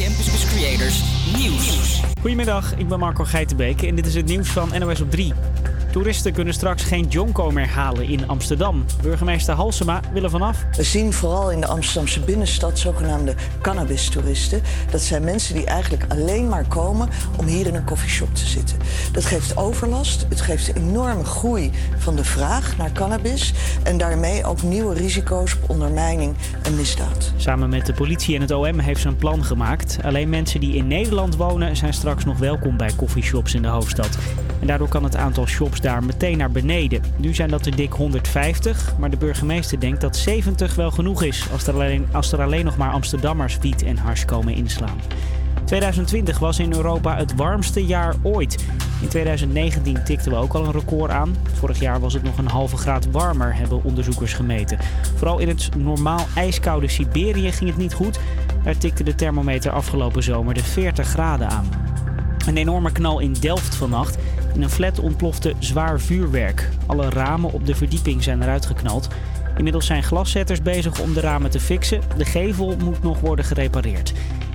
Campus Creators Nieuws. Goedemiddag, ik ben Marco Geitenbeek en dit is het nieuws van NOS op 3. Toeristen kunnen straks geen jonko meer halen in Amsterdam. Burgemeester Halsema wil er vanaf. We zien vooral in de Amsterdamse binnenstad zogenaamde cannabis-toeristen. Dat zijn mensen die eigenlijk alleen maar komen om hier in een koffieshop te zitten. Dat geeft overlast, het geeft een enorme groei van de vraag naar cannabis... en daarmee ook nieuwe risico's op ondermijning en misdaad. Samen met de politie en het OM heeft ze een plan gemaakt. Alleen mensen die in Nederland wonen zijn straks nog welkom bij koffieshops in de hoofdstad. En daardoor kan het aantal shops daar meteen naar beneden. Nu zijn dat er dik 150, maar de burgemeester denkt dat 70 wel genoeg is als er alleen, als er alleen nog maar Amsterdammers wiet en hars komen inslaan. 2020 was in Europa het warmste jaar ooit. In 2019 tikten we ook al een record aan. Vorig jaar was het nog een halve graad warmer, hebben onderzoekers gemeten. Vooral in het normaal ijskoude Siberië ging het niet goed. Daar tikte de thermometer afgelopen zomer de 40 graden aan. Een enorme knal in Delft vannacht. In een flat ontplofte zwaar vuurwerk. Alle ramen op de verdieping zijn eruit geknald. Inmiddels zijn glaszetters bezig om de ramen te fixen. De gevel moet nog worden gerepareerd.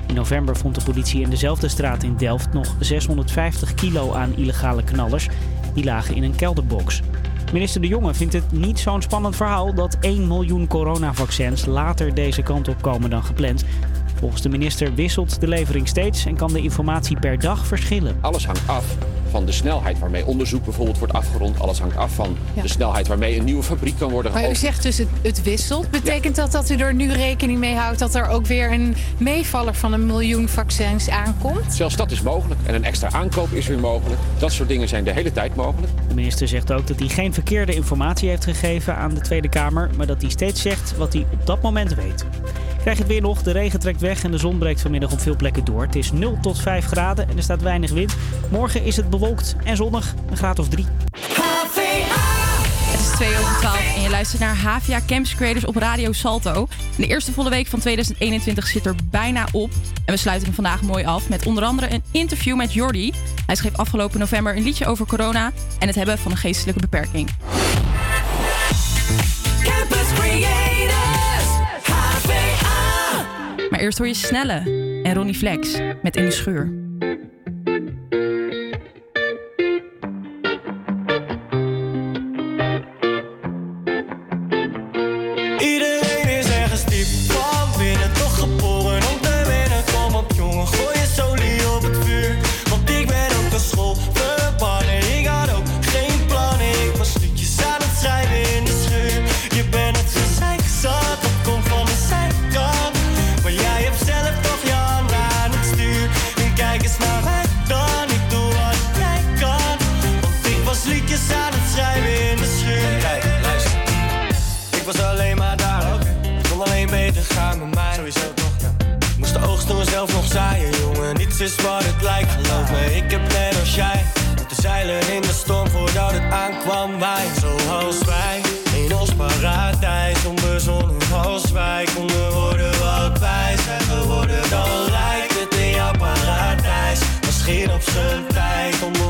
In november vond de politie in dezelfde straat in Delft nog 650 kilo aan illegale knallers. Die lagen in een kelderbox. Minister De Jonge vindt het niet zo'n spannend verhaal dat 1 miljoen coronavaccins later deze kant op komen dan gepland. Volgens de minister wisselt de levering steeds en kan de informatie per dag verschillen. Alles hangt af van de snelheid waarmee onderzoek bijvoorbeeld wordt afgerond. Alles hangt af van Ja. de snelheid waarmee een nieuwe fabriek kan worden Maar u geopend. zegt dus het, het wisselt. Betekent dat dat u er nu rekening mee houdt dat er ook weer een meevaller van een miljoen vaccins aankomt? Zelfs dat is mogelijk. En een extra aankoop is weer mogelijk. Dat soort dingen zijn de hele tijd mogelijk. De minister zegt ook dat hij geen verkeerde informatie heeft gegeven aan de Tweede Kamer, maar dat hij steeds zegt wat hij op dat moment weet. Krijg je het weer nog, de regen trekt weg en de zon breekt vanmiddag op veel plekken door. Het is 0 tot 5 graden en er staat weinig wind. Morgen is het bewolkt en zonnig, een graad of 3. Het is 2 over 12 en je luistert naar Havia Campus Creators op Radio Salto. De eerste volle week van 2021 zit er bijna op. En we sluiten hem vandaag mooi af met onder andere een interview met Jordi. Hij schreef afgelopen november een liedje over corona en het hebben van een geestelijke beperking. Campus Creators, HVA. Maar eerst hoor je Snelle en Ronnie Flex met In de Schuur. Zijn tijd, onbegonnen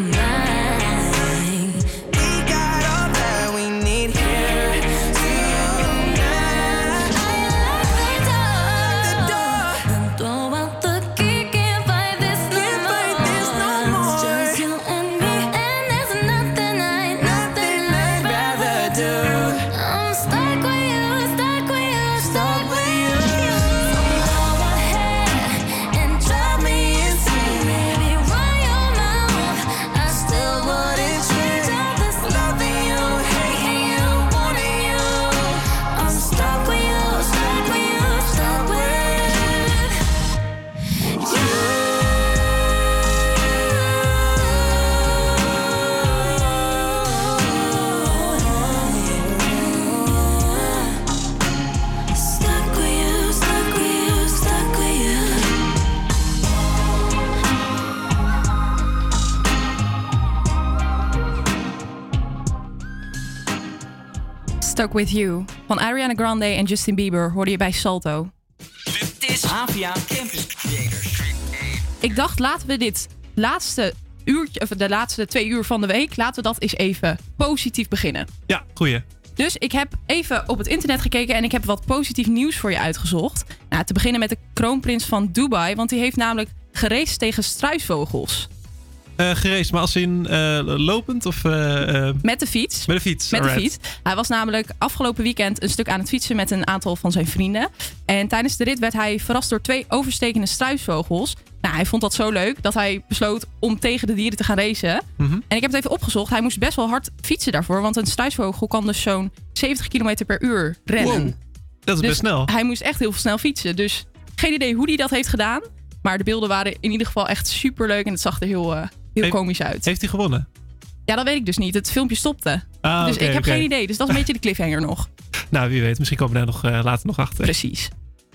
my mind. Stuck With You van Ariana Grande en Justin Bieber hoorde je bij Salto. Dit is APA Campus Creators. Ik dacht, laten we dit laatste uurtje, of de laatste twee uur van de week, laten we dat eens even positief beginnen. Ja, goeie. Dus ik heb even op het internet gekeken en ik heb wat positief nieuws voor je uitgezocht. Nou, te beginnen met de kroonprins van Dubai, want die heeft namelijk geraced tegen struisvogels. Gereisd, maar als in eh, lopend of... eh, Met de fiets. met de fiets. Met de fiets. Hij was namelijk afgelopen weekend een stuk aan het fietsen met een aantal van zijn vrienden. En tijdens de rit werd hij verrast door twee overstekende struisvogels. Nou, hij vond dat zo leuk dat hij besloot om tegen de dieren te gaan racen. Mhm. En ik heb het even opgezocht. Hij moest best wel hard fietsen daarvoor. Want een struisvogel kan dus zo'n 70 km per uur rennen. Wow, dat is Dus best snel. Hij moest echt heel snel fietsen. Dus geen idee hoe hij dat heeft gedaan. Maar de beelden waren in ieder geval echt super leuk. En het zag er heel, heel Heeft- komisch uit. Heeft hij gewonnen? Ja, dat weet ik dus niet. Het filmpje stopte. Ah, dus ik heb geen idee. Dus dat is een beetje de cliffhanger nog. Nou, wie weet. Misschien komen we daar nog, eh, later nog achter. Precies.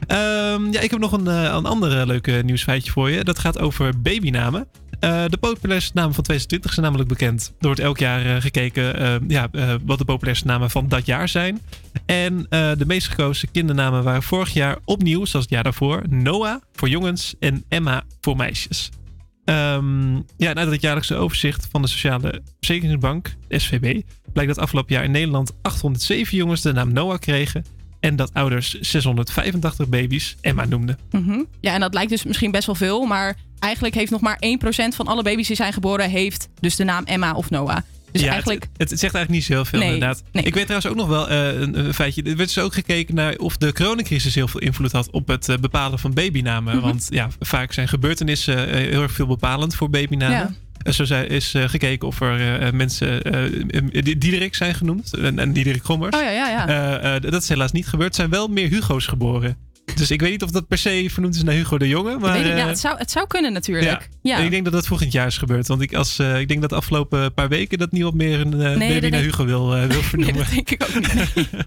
Ehm, ja, ik heb nog een, eh, een ander leuke nieuwsfeitje voor je. Dat gaat over babynamen. Eh, de populairste namen van 2020 zijn namelijk bekend. Er wordt elk jaar gekeken eh, ja, wat de populairste namen van dat jaar zijn. En de meest gekozen kindernamen waren vorig jaar opnieuw, zoals het jaar daarvoor, Noah voor jongens en Emma voor meisjes. Ehm, ja, uit het jaarlijkse overzicht van de Sociale Verzekeringsbank, SVB, blijkt dat afgelopen jaar in Nederland 807 jongens de naam Noah kregen. En dat ouders 685 baby's Emma noemden. Mhm. Ja, en dat lijkt dus misschien best wel veel. Maar eigenlijk heeft nog maar 1% van alle baby's die zijn geboren... heeft dus de naam Emma of Noah. Dus ja, eigenlijk... het, het, het zegt eigenlijk niet zo heel veel Nee, inderdaad. nee. Ik weet trouwens ook nog wel eh, een, een feitje. Er werd dus ook gekeken naar of de coronacrisis heel veel invloed had op het eh, bepalen van babynamen. Mhm. Want ja, vaak zijn gebeurtenissen eh, heel erg veel bepalend voor babynamen. Ja. Zo is gekeken of er mensen die- Diederik zijn genoemd. En, en Diederik Gommers. Oh ja, ja, ja. Dat is helaas niet gebeurd. Er zijn wel meer Hugo's geboren. Dus ik weet niet of dat per se vernoemd is naar Hugo de Jonge. Maar, Weet ik- ja, eh, het, zou, het zou kunnen natuurlijk. Ja. ik denk dat dat volgend jaar is gebeurd. Want ik, als, eh, ik denk dat de afgelopen paar weken dat niemand meer een Nee, baby naar Hugo wil, wil Nee, vernoemen. dat denk ik ook niet. nee.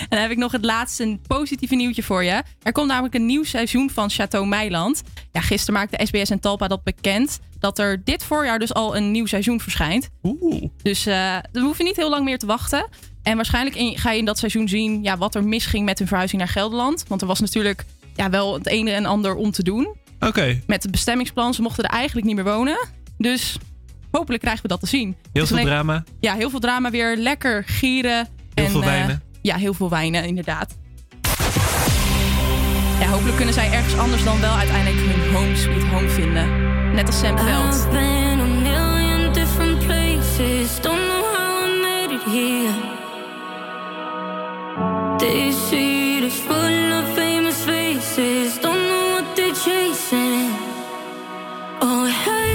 en dan heb ik nog het laatste een positieve nieuwtje voor je. Er komt namelijk een nieuw seizoen van Chateau Meiland. Ja, gisteren maakte SBS en Talpa dat bekend. Dat er dit voorjaar dus al een nieuw seizoen verschijnt. Oeh. Dus we hoeven niet heel lang meer te wachten. En waarschijnlijk in- ga je in dat seizoen zien ja, wat er misging met hun verhuizing naar Gelderland. Want er was natuurlijk ja, wel het ene en ander om te doen. Oké, Met het bestemmingsplan, ze mochten er eigenlijk niet meer wonen. Dus hopelijk krijgen we dat te zien. heel Dus veel alleen- drama. Ja, heel veel drama weer. Lekker gieren. Heel en, veel eh, wijnen. ja, heel veel wijnen, inderdaad. Ja, hopelijk kunnen zij ergens anders dan wel uiteindelijk hun home sweet home vinden. Net als Sam Veld. Oh, it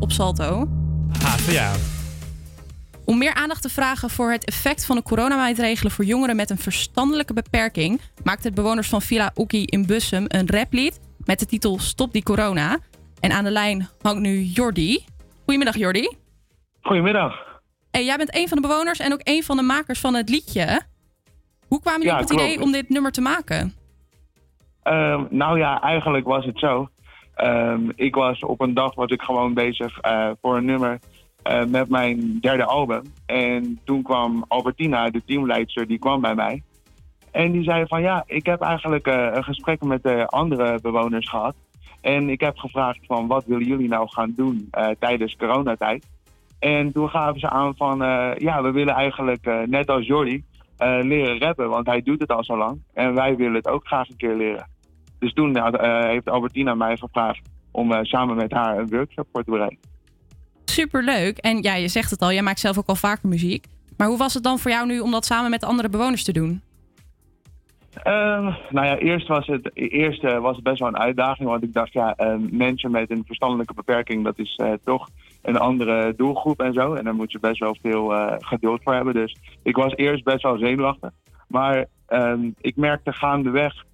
Op Salto. Ja. Om meer aandacht te vragen voor het effect van de coronamaatregelen voor jongeren met een verstandelijke beperking, maakte het bewoners van Villa Oekie in Bussum een raplied met de titel Stop die corona. En aan de lijn hangt nu Jordi. Goedemiddag Jordi. Goedemiddag. Hey, jij bent een van de bewoners en ook een van de makers van het liedje. Hoe kwamen jullie Ja, op het klopt. idee om dit nummer te maken? Ehm, nou ja, eigenlijk was het zo. Ehm, ik was op een dag was ik gewoon bezig eh, voor een nummer eh, met mijn derde album. En toen kwam Albertina, de teamleidster, die kwam bij mij. En die zei van ja, ik heb eigenlijk eh, een gesprek met de andere bewoners gehad. En ik heb gevraagd van wat willen jullie nou gaan doen tijdens coronatijd. En toen gaven ze aan van ja, we willen eigenlijk net als Jordi leren rappen. Want hij doet het al zo lang. En wij willen het ook graag een keer leren. Dus toen eh, heeft Albertina mij gevraagd om eh, samen met haar een workshop voor te bereiden. Superleuk. En ja, je zegt het al, jij maakt zelf ook al vaker muziek. Maar hoe was het dan voor jou nu om dat samen met de andere bewoners te doen? Ehm, nou ja, eerst was het, eerst, eh, was het best wel een uitdaging. Want ik dacht, ja, mensen met een verstandelijke beperking, dat is toch een andere doelgroep en zo. En daar moet je best wel veel geduld voor hebben. Dus ik was eerst best wel zenuwachtig. Maar ehm, ik merkte gaandeweg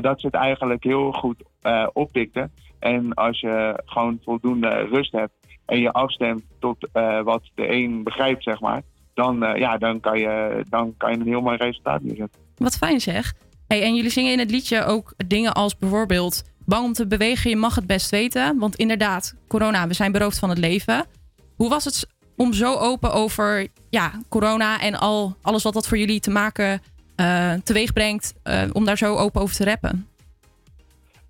dat ze het eigenlijk heel goed eh oppikten. En als je gewoon voldoende rust hebt en je afstemt tot eh, wat de een begrijpt, zeg maar. Dan, eh, ja, dan, kan je, dan kan je een heel mooi resultaat neerzetten. Wat fijn zeg. Hey, en jullie zingen in het liedje ook dingen als bijvoorbeeld... bang om te bewegen, je mag het best weten. Want inderdaad, corona, we zijn beroofd van het leven. Hoe was het om zo open over ja, corona en al, alles wat dat voor jullie te maken eh teweeg brengt... eh, om daar zo open over te rappen?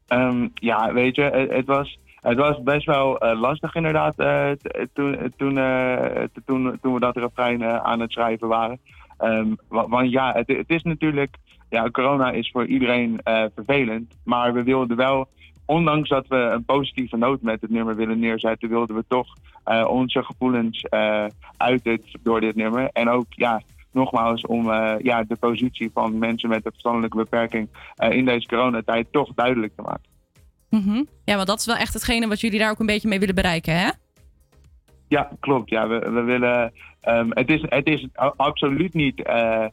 Ehm, ja, weet je, het, het was, het was best wel eh, lastig inderdaad eh, toen, toen, eh, toen, toen we dat refrein eh, aan het schrijven waren. Ehm, wa- want ja, het, het is natuurlijk, ja, corona is voor iedereen eh, vervelend. Maar we wilden wel, ondanks dat we een positieve noot met het nummer willen neerzetten, wilden we toch eh, onze gevoelens eh uiten door dit nummer. En ook, ja, nogmaals, om eh, ja, de positie van mensen met een verstandelijke beperking eh, in deze coronatijd toch duidelijk te maken. Mhm. Ja, want dat is wel echt hetgene wat jullie daar ook een beetje mee willen bereiken, hè? Ja, klopt. Ja, we, we willen. ehm, het, is, het is absoluut niet eh,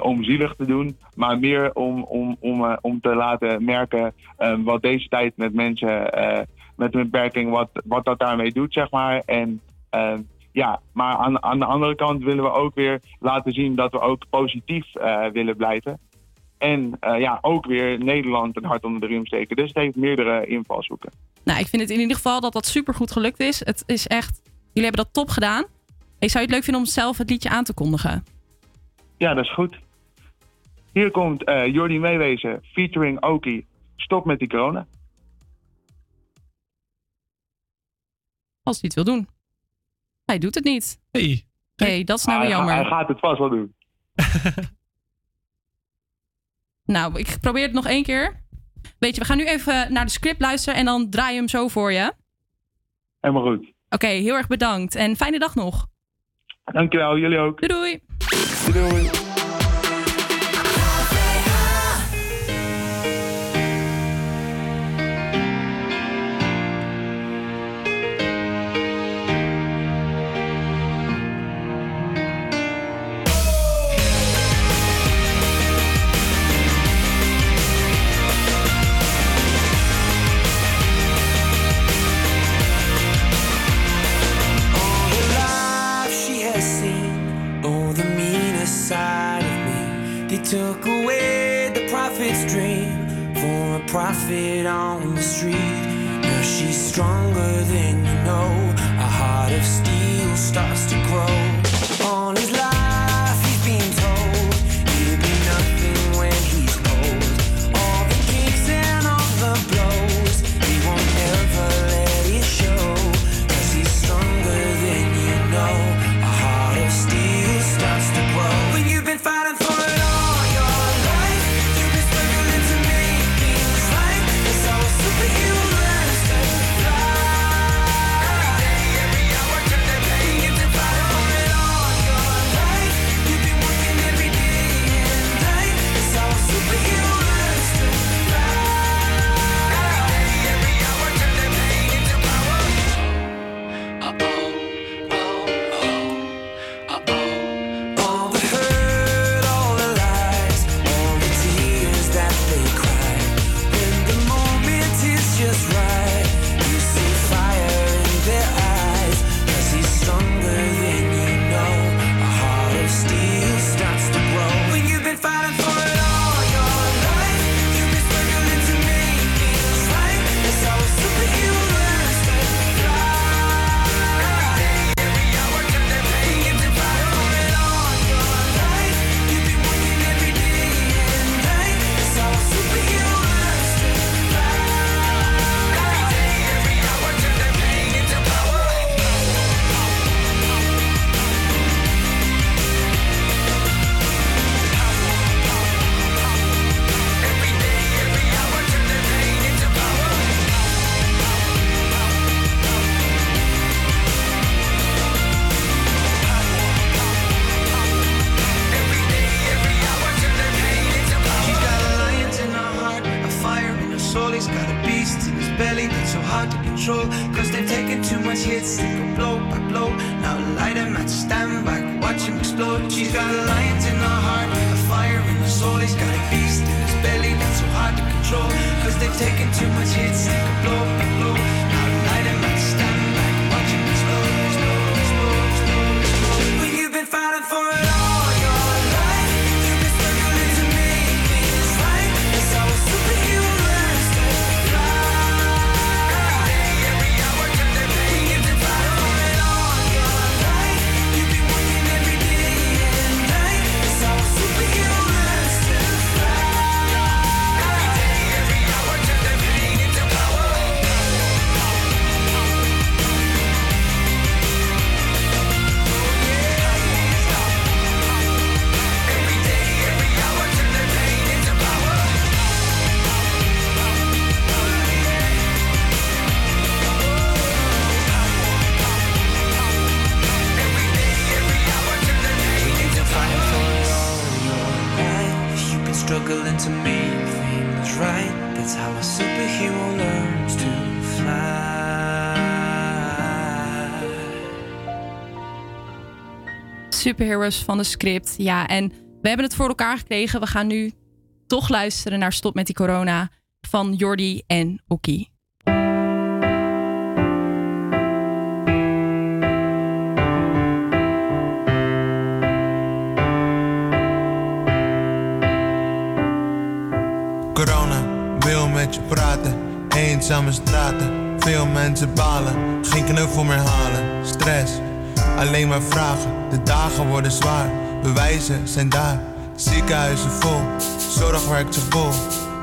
om zielig te doen, maar meer om, om, om, om te laten merken ehm, wat deze tijd met mensen met een beperking, wat, wat dat daarmee doet, zeg maar. En ehm, ja, maar aan, aan, de andere kant willen we ook weer laten zien dat we ook positief eh, willen blijven. En eh, ja, ook weer Nederland een hart onder de riem steken. Dus het heeft meerdere invalshoeken. Nou, ik vind het in ieder geval dat dat super goed gelukt is. Het is echt, jullie hebben dat top gedaan. Ik zou je het leuk vinden om zelf het liedje aan te kondigen? Ja, dat is goed. Hier komt uh, Jordi Meewezen featuring Oki. Stop met die corona. Als hij het wil doen. Hij doet het niet. Hey. hey dat is nou ah, jammer. Hij gaat het vast wel doen. nou, ik probeer het nog één keer. Weet je, we gaan nu even naar de script luisteren en dan draai je hem zo voor je. Helemaal goed. Oké, heel erg bedankt en fijne dag nog. Dankjewel, jullie ook. Doei, doei. took away the prophet's dream for a prophet on the street. Now she's stronger than you know, a heart of stone. superheroes van de script. Ja, en we hebben het voor elkaar gekregen. We gaan nu toch luisteren naar Stop met die corona van Jordi en Oki. Corona wil met je praten, eenzame straten, veel mensen balen, geen knuffel meer halen, stress Alleen maar vragen, de dagen worden zwaar. Bewijzen zijn daar, ziekenhuizen vol. Zorg werkt vol,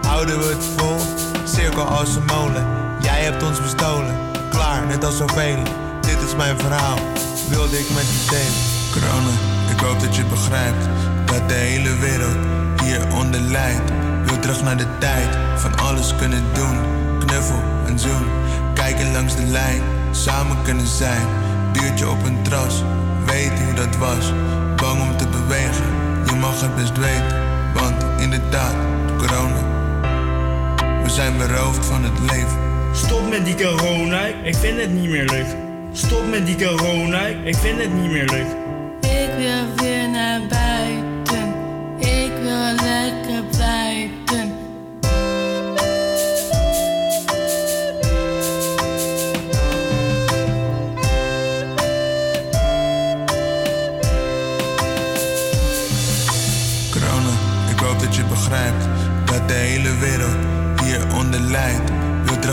houden we het vol. Cirkel als een molen, jij hebt ons bestolen. Klaar, net als zoveel. Dit is mijn verhaal, wilde ik met je delen. Corona, ik hoop dat je begrijpt dat de hele wereld hieronder lijdt. Wil terug naar de tijd van alles kunnen doen, knuffel en zoen. Kijken langs de lijn, samen kunnen zijn Biertje op een tras, weet hoe dat was. Bang om te bewegen, je mag het best weten. Want inderdaad, corona, we zijn beroofd van het leven. Stop met die corona, ik vind het niet meer leuk. Stop met die corona, ik vind het niet meer leuk.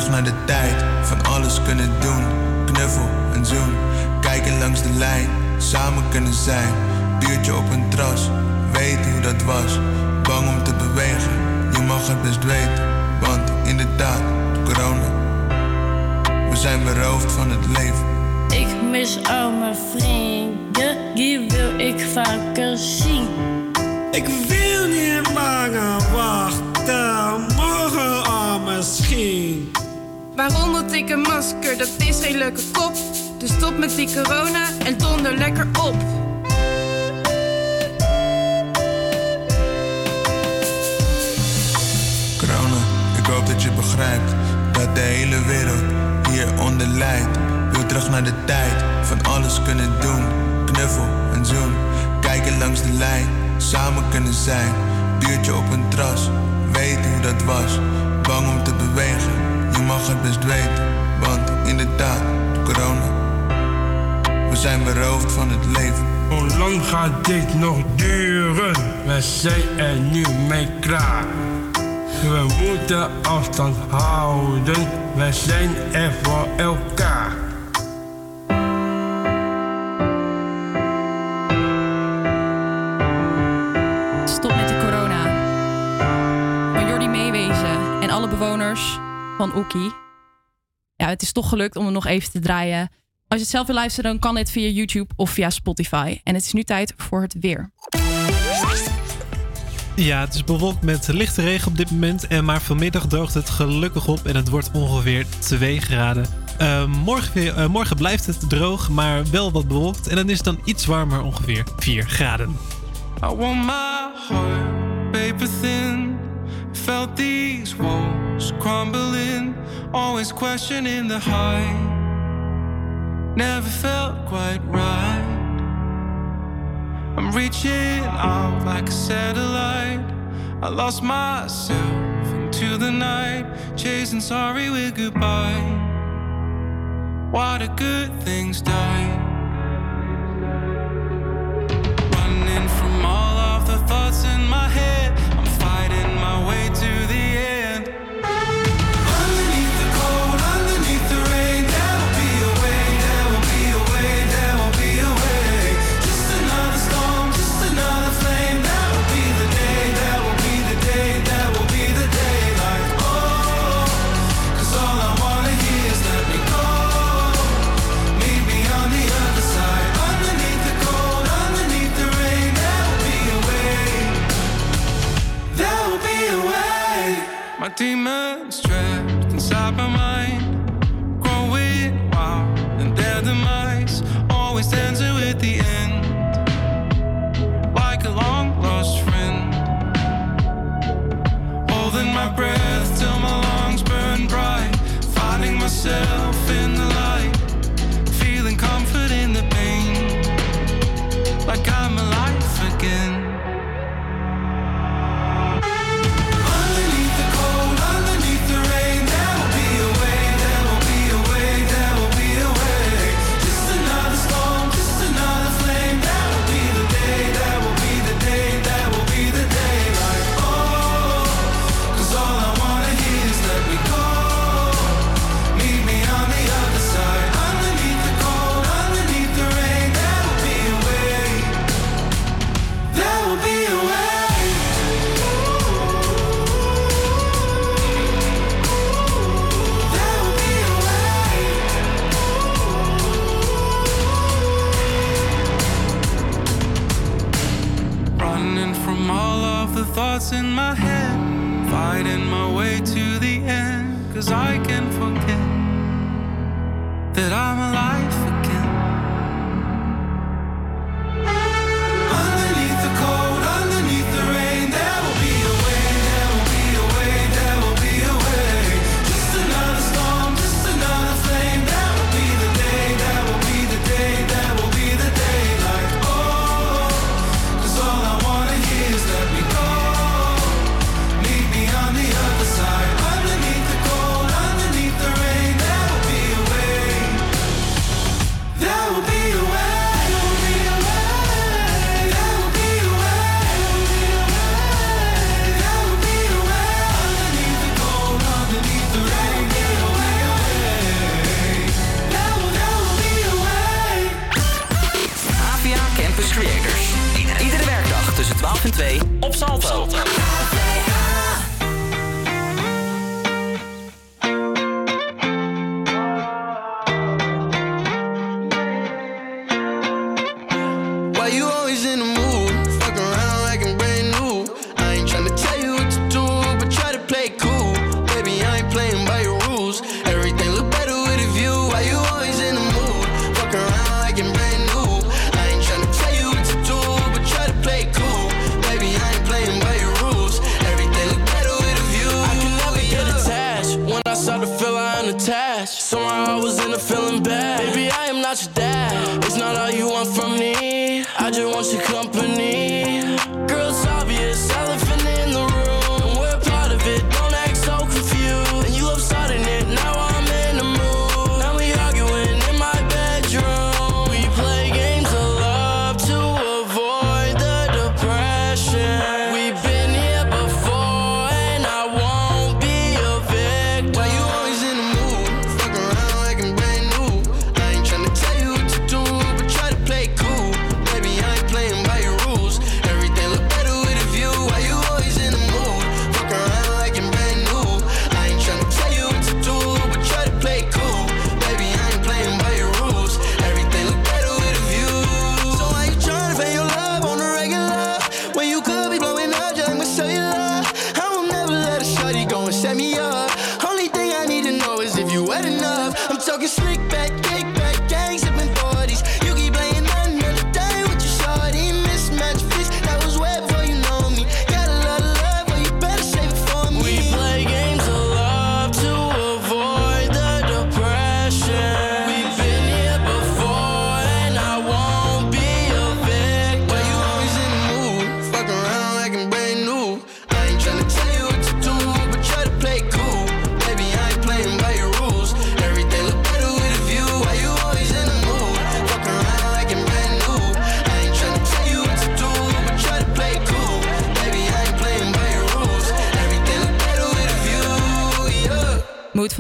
Terug naar de tijd van alles kunnen doen. Knuffel en zoen, kijken langs de lijn, samen kunnen zijn. Biertje op een tras, weet hoe dat was. Bang om te bewegen, je mag het best weten. Want inderdaad, corona, we zijn beroofd van het leven. Ik mis al mijn vrienden, die wil ik vaker zien. Ik wil niet langer wachten, morgen al misschien. Waarom moet ik een masker? Dat is geen leuke kop. Dus stop met die corona en donder lekker op. Corona, ik hoop dat je begrijpt dat de hele wereld hieronder lijdt. Wil terug naar de tijd van alles kunnen doen. Knuffel en zoen, kijken langs de lijn, samen kunnen zijn. Biertje op een tras, weet hoe dat was. Bang om te bewegen, je mag het best weten. Want inderdaad, corona, we zijn beroofd van het leven. Hoe lang gaat dit nog duren? We zijn er nu mee klaar. We moeten afstand houden, we zijn er voor elkaar. Van Oekie. Ja, het is toch gelukt om hem nog even te draaien. Als je het zelf wil luisteren, dan kan dit via YouTube of via Spotify. En het is nu tijd voor het weer. Ja, het is bewolkt met lichte regen op dit moment. En maar vanmiddag droogt het gelukkig op en het wordt ongeveer 2 graden. Eh, morgen, weer- eh, morgen blijft het droog, maar wel wat bewolkt. En dan is het dan iets warmer, ongeveer 4 graden. I want my heart paper thin. Felt these walls crumbling. Always questioning the height. Never felt quite right. I'm reaching out like a satellite. I lost myself into the night. Chasing sorry with goodbye. Why do good things die? running from all of the thoughts in my head. I'm fighting my way to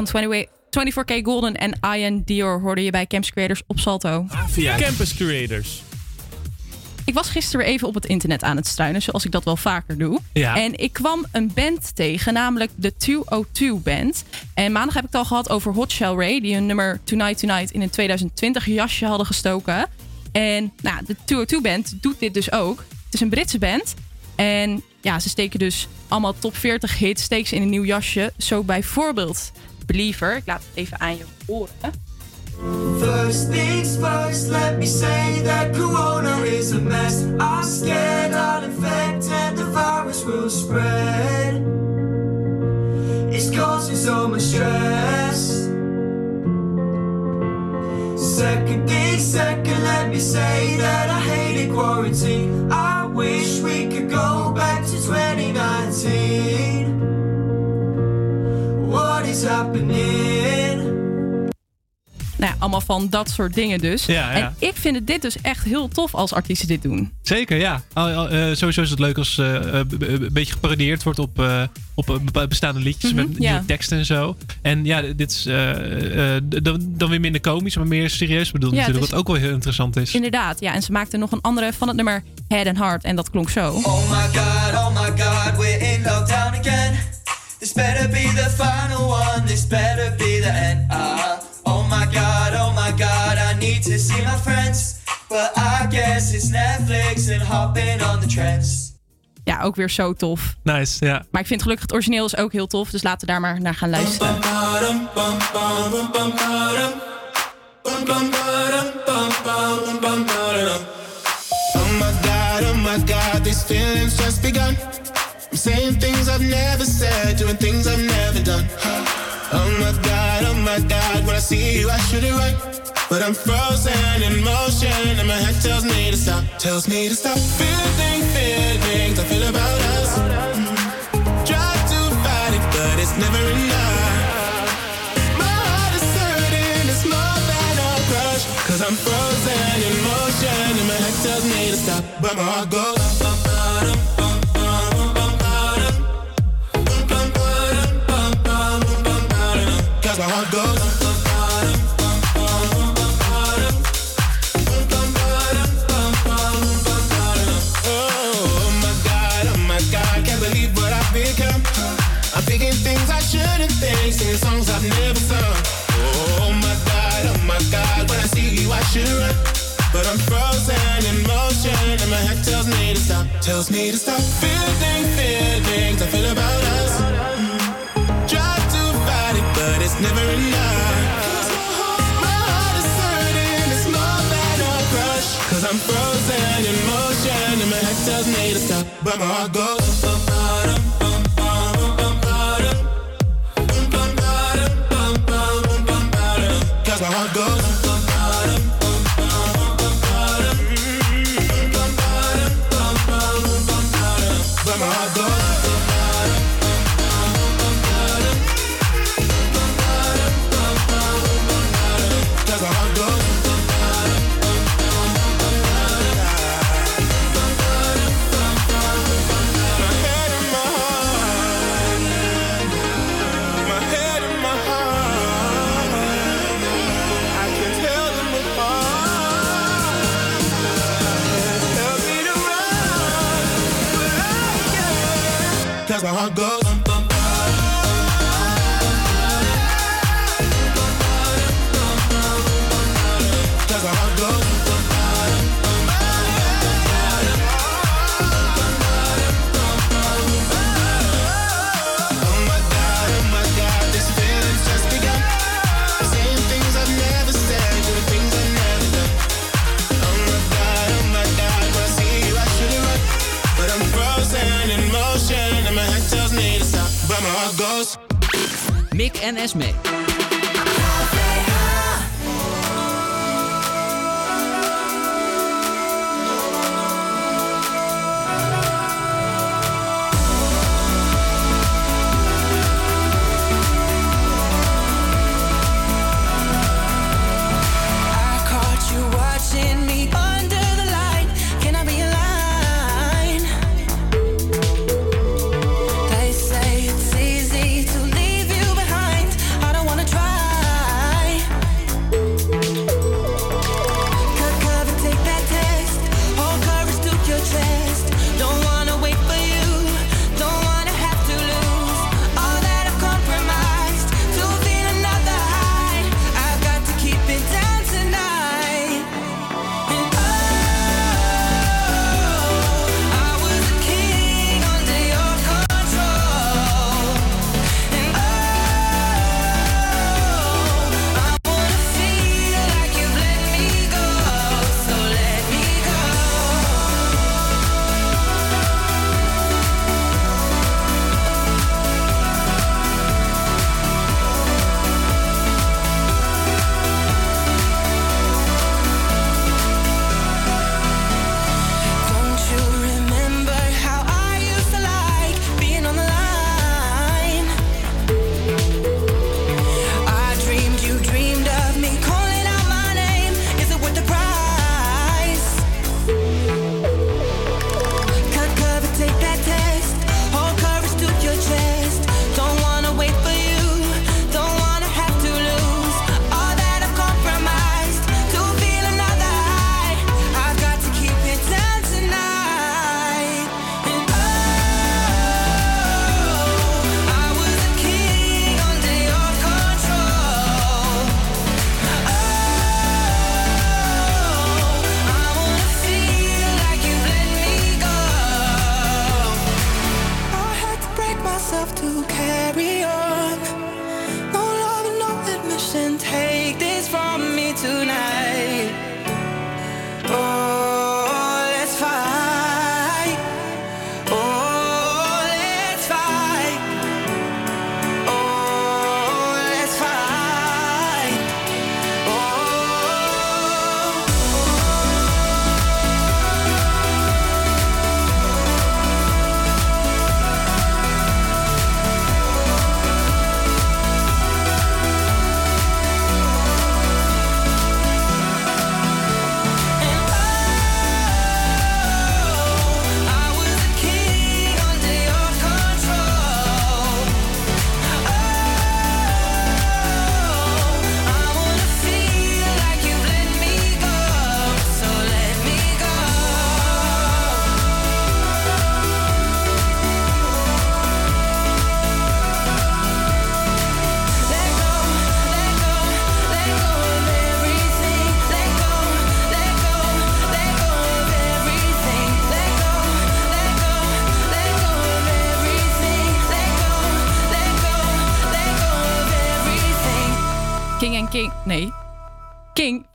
24K Golden en Ian Dior hoorde je bij Campus Creators op Salto. via Campus Creators. Ik was gisteren even op het internet aan het struinen, zoals ik dat wel vaker doe. En ik kwam een band tegen, namelijk de 202 Band. En maandag heb ik het al gehad over Hot Shell Ray, die hun nummer Tonight Tonight in een 2020 jasje hadden gestoken. En nou, de 202 Band doet dit dus ook. Het is een Britse band. En ja, ze steken dus allemaal top 40 hits, steken ze in een nieuw jasje. Zo bijvoorbeeld Believer. Ik laat het even aan je horen. First things first, let me say that corona is a mess. I'm scared I'll infect and the virus will spread. It's causing so much stress. Second thing, second, let me say that I hate quarantine. I wish we could go back to 2019. happening. Nou, ja, allemaal van dat soort dingen dus. Ja, ja. En ik vind het dit dus echt heel tof als artiesten dit doen. Zeker, ja. Oh, oh, eh, sowieso is het leuk als uh, een beetje geparodieerd wordt op, op bestaande liedjes mhm, met nieuwe teksten en zo. En ja, dit is dan, dan weer minder komisch, maar meer serieus bedoeld natuurlijk. Is, wat ook wel heel interessant is. Inderdaad, ja. En ze maakte nog een andere van het nummer Head and Heart en dat klonk zo. Oh my god, oh my god, we're in lockdown again. This better be the final one, this better be the end. Ah, oh my god, oh my god, I need to see my friends. But I guess it's Netflix and hopping on the trends. Ja, ook weer zo tof. Nice, ja. Maar ik vind gelukkig het origineel is ook heel tof. Dus laten we daar maar naar gaan luisteren. Oh my god, oh my god, this feeling's just begun. Saying things I've never said, doing things I've never done. Oh my god, oh my god, when I see you, I should it right. But I'm frozen in motion, and my head tells me to stop, tells me to stop. Feeling, feelings I feel about us. Try to fight it, but it's never enough. My heart is it's more than a crush. Cause I'm frozen in motion, and my head tells me to stop, but my heart goes. Tells me to stop, tells me to stop. Feeling, feelings I feel about us. But it's never enough. My heart is Go. En Esme.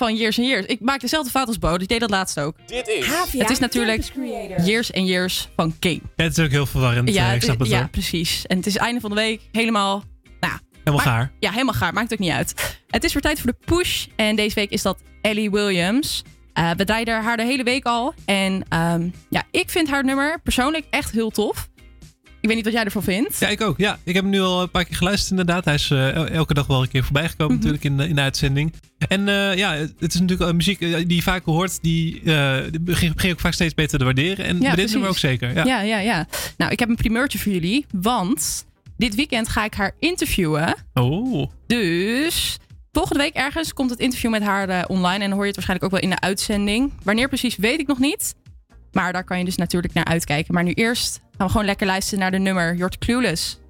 Van Years and Years. Ik maak dezelfde fout als Bo, dus ik deed dat laatst ook. Dit is... het is natuurlijk Years and Years van King. Ja, het is ook heel verwarrend. eh, ik snap het ja wel. precies. En het is einde van de week helemaal... Nou, Helemaal gaar. Ja, helemaal gaar. Maakt ook niet uit. Het is weer tijd voor de push. En deze week is dat Ellie Williams. Eh, we draaien haar de hele week al. En ehm, ja, ik vind haar nummer persoonlijk echt heel tof. Ik weet niet wat jij ervan vindt. Ja, ik ook. Ja, ik heb hem nu al een paar keer geluisterd inderdaad. Hij is eh, el- elke dag wel een keer voorbij gekomen Mhm. natuurlijk in, de- in de uitzending. En eh, ja, het is natuurlijk eh, muziek die je vaak hoort. Die begin, begin je ook vaak steeds beter te waarderen. En bij dit nummer ook zeker. Ja. Ja, ja, ja. Nou, ik heb een primeurtje voor jullie. Want dit weekend ga ik haar interviewen. Oh. Dus volgende week ergens komt het interview met haar online. En dan hoor je het waarschijnlijk ook wel in de uitzending. Wanneer precies weet ik nog niet. Maar daar kan je dus natuurlijk naar uitkijken. Maar nu eerst gaan we gewoon lekker luisteren naar de nummer You're Clueless.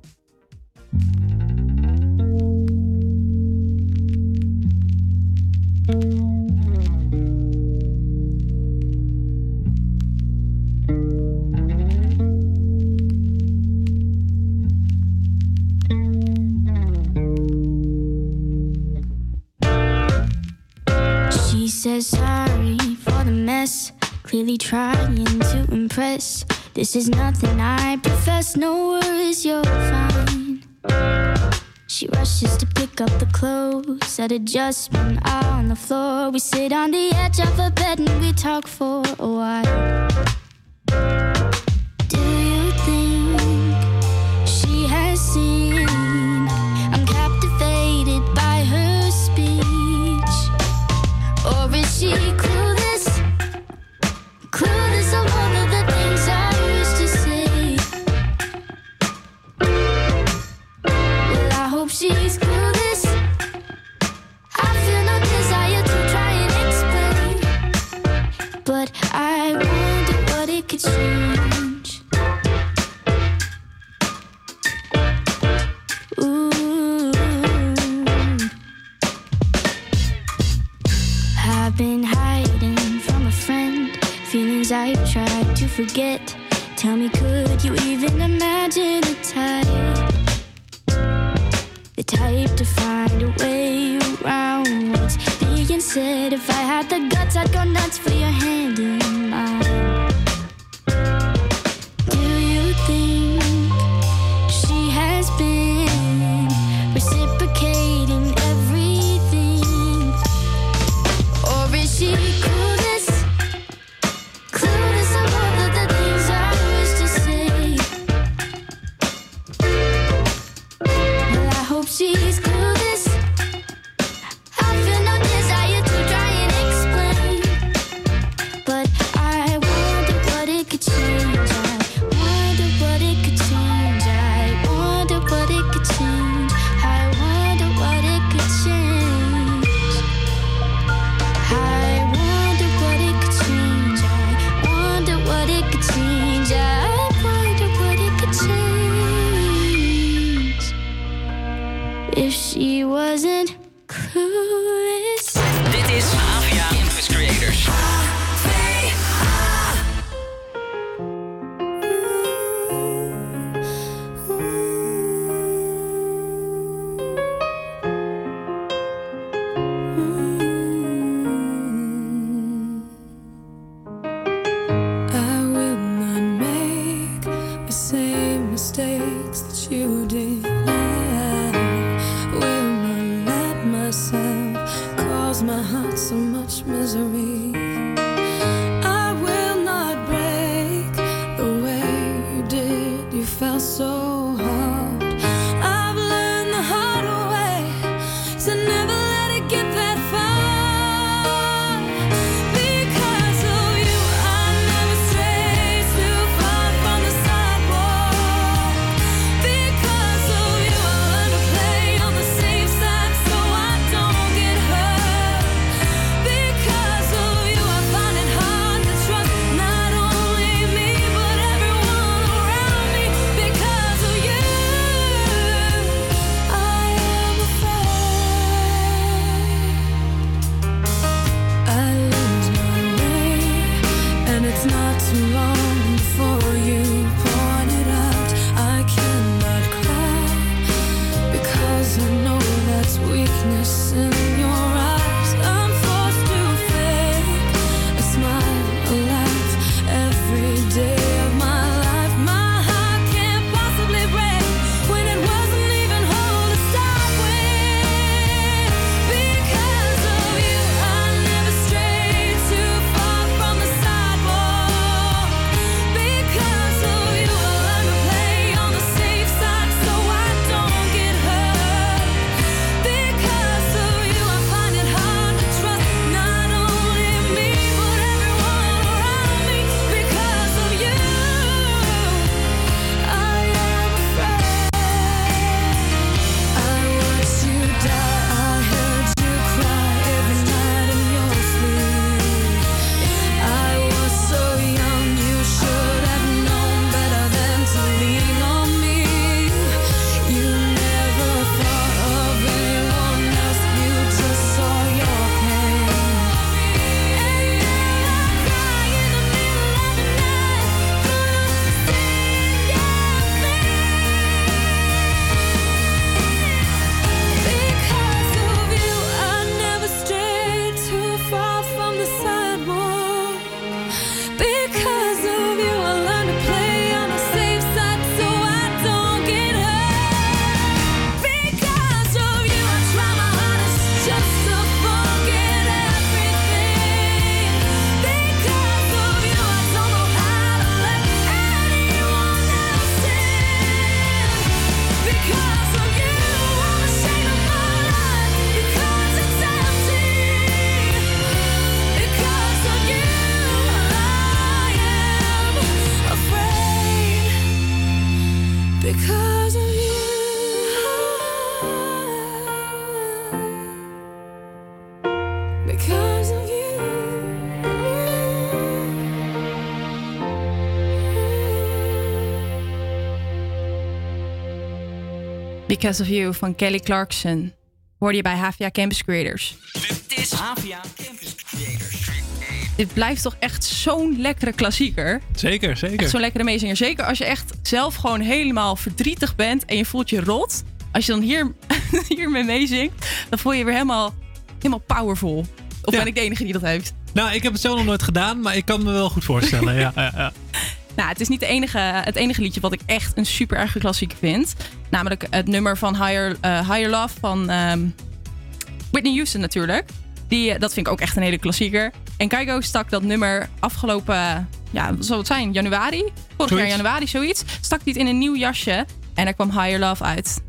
She says sorry for the mess. Clearly trying to impress. This is nothing I profess. No worries, you're fine. She rushes to pick up the clothes that at adjustment on the floor. We sit on the edge of a bed and we talk for a while. She's Because of You van Kelly Clarkson. Hoorde je bij HVA Campus Creators. Dit is HVA Campus Creators. Dit blijft toch echt zo'n lekkere klassieker. Zeker, zeker. Zo'n lekkere meezinger. Zeker als je echt zelf gewoon helemaal verdrietig bent en je voelt je rot. Als je dan hier, hiermee meezingt, dan voel je je weer helemaal, helemaal powerful. Of Ja. ben ik de enige die dat heeft? Nou, ik heb het zelf nog nooit gedaan, maar ik kan me wel goed voorstellen. ja, ja, ja. Nou, het is niet de enige, het enige liedje wat ik echt een super erge klassieker vind. Namelijk het nummer van Higher, eh, Higher Love van ehm, Whitney Houston natuurlijk. Die, eh, dat vind ik ook echt een hele klassieker. En Keigo stak dat nummer afgelopen, ja, wat zal het zijn, januari? Vorig jaar januari, zoiets. Stak hij het in een nieuw jasje en er kwam Higher Love uit.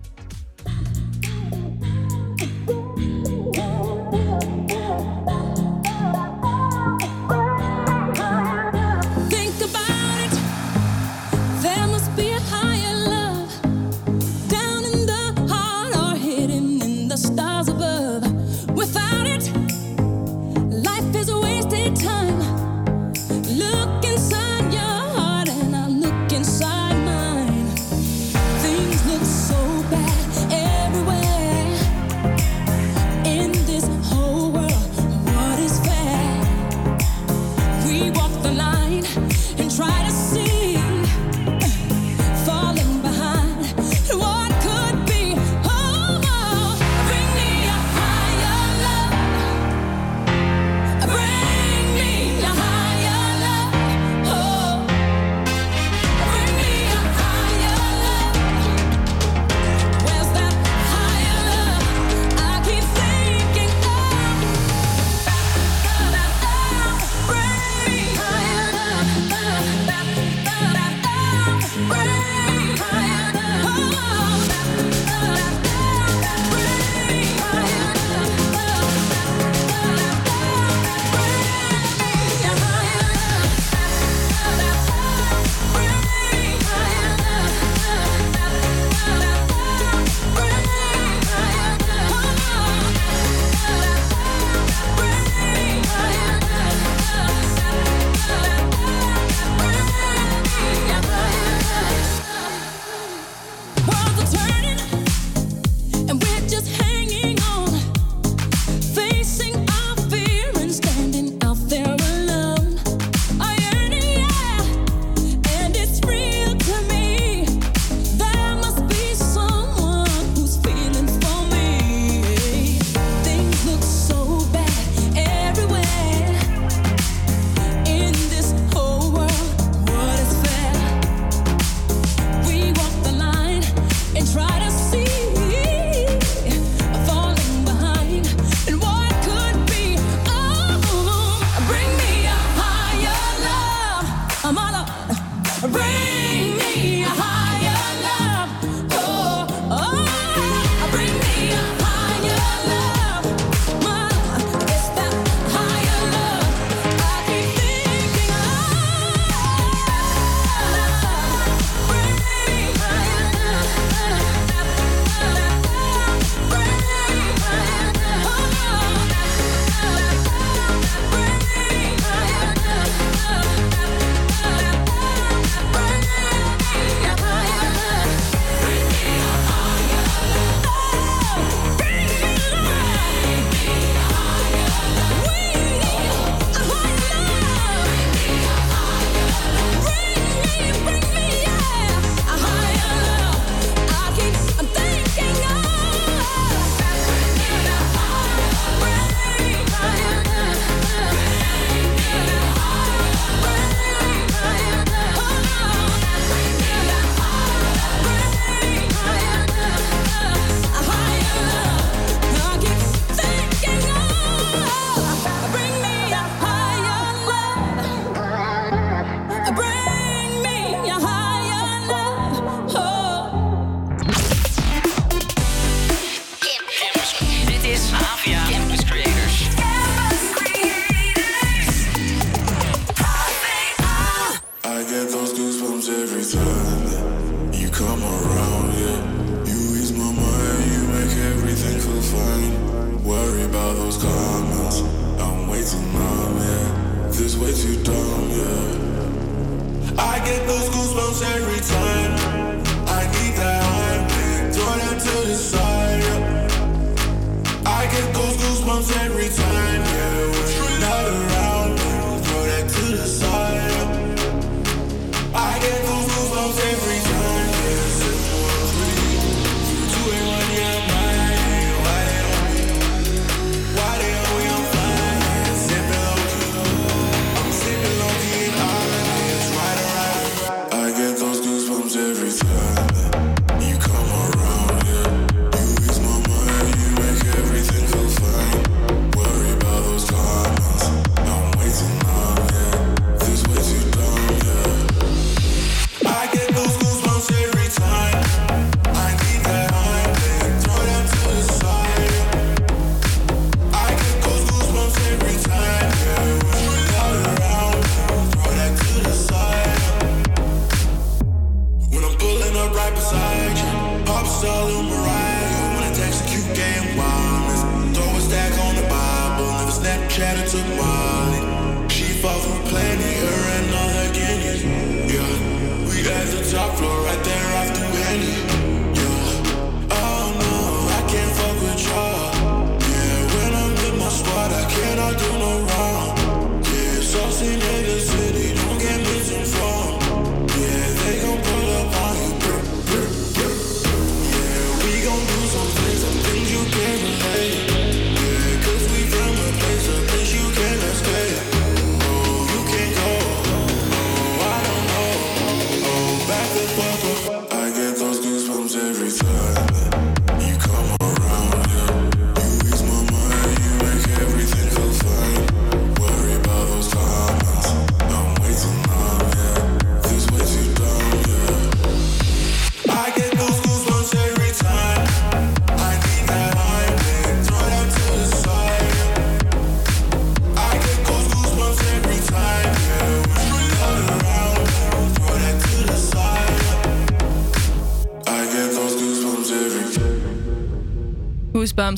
shadow took my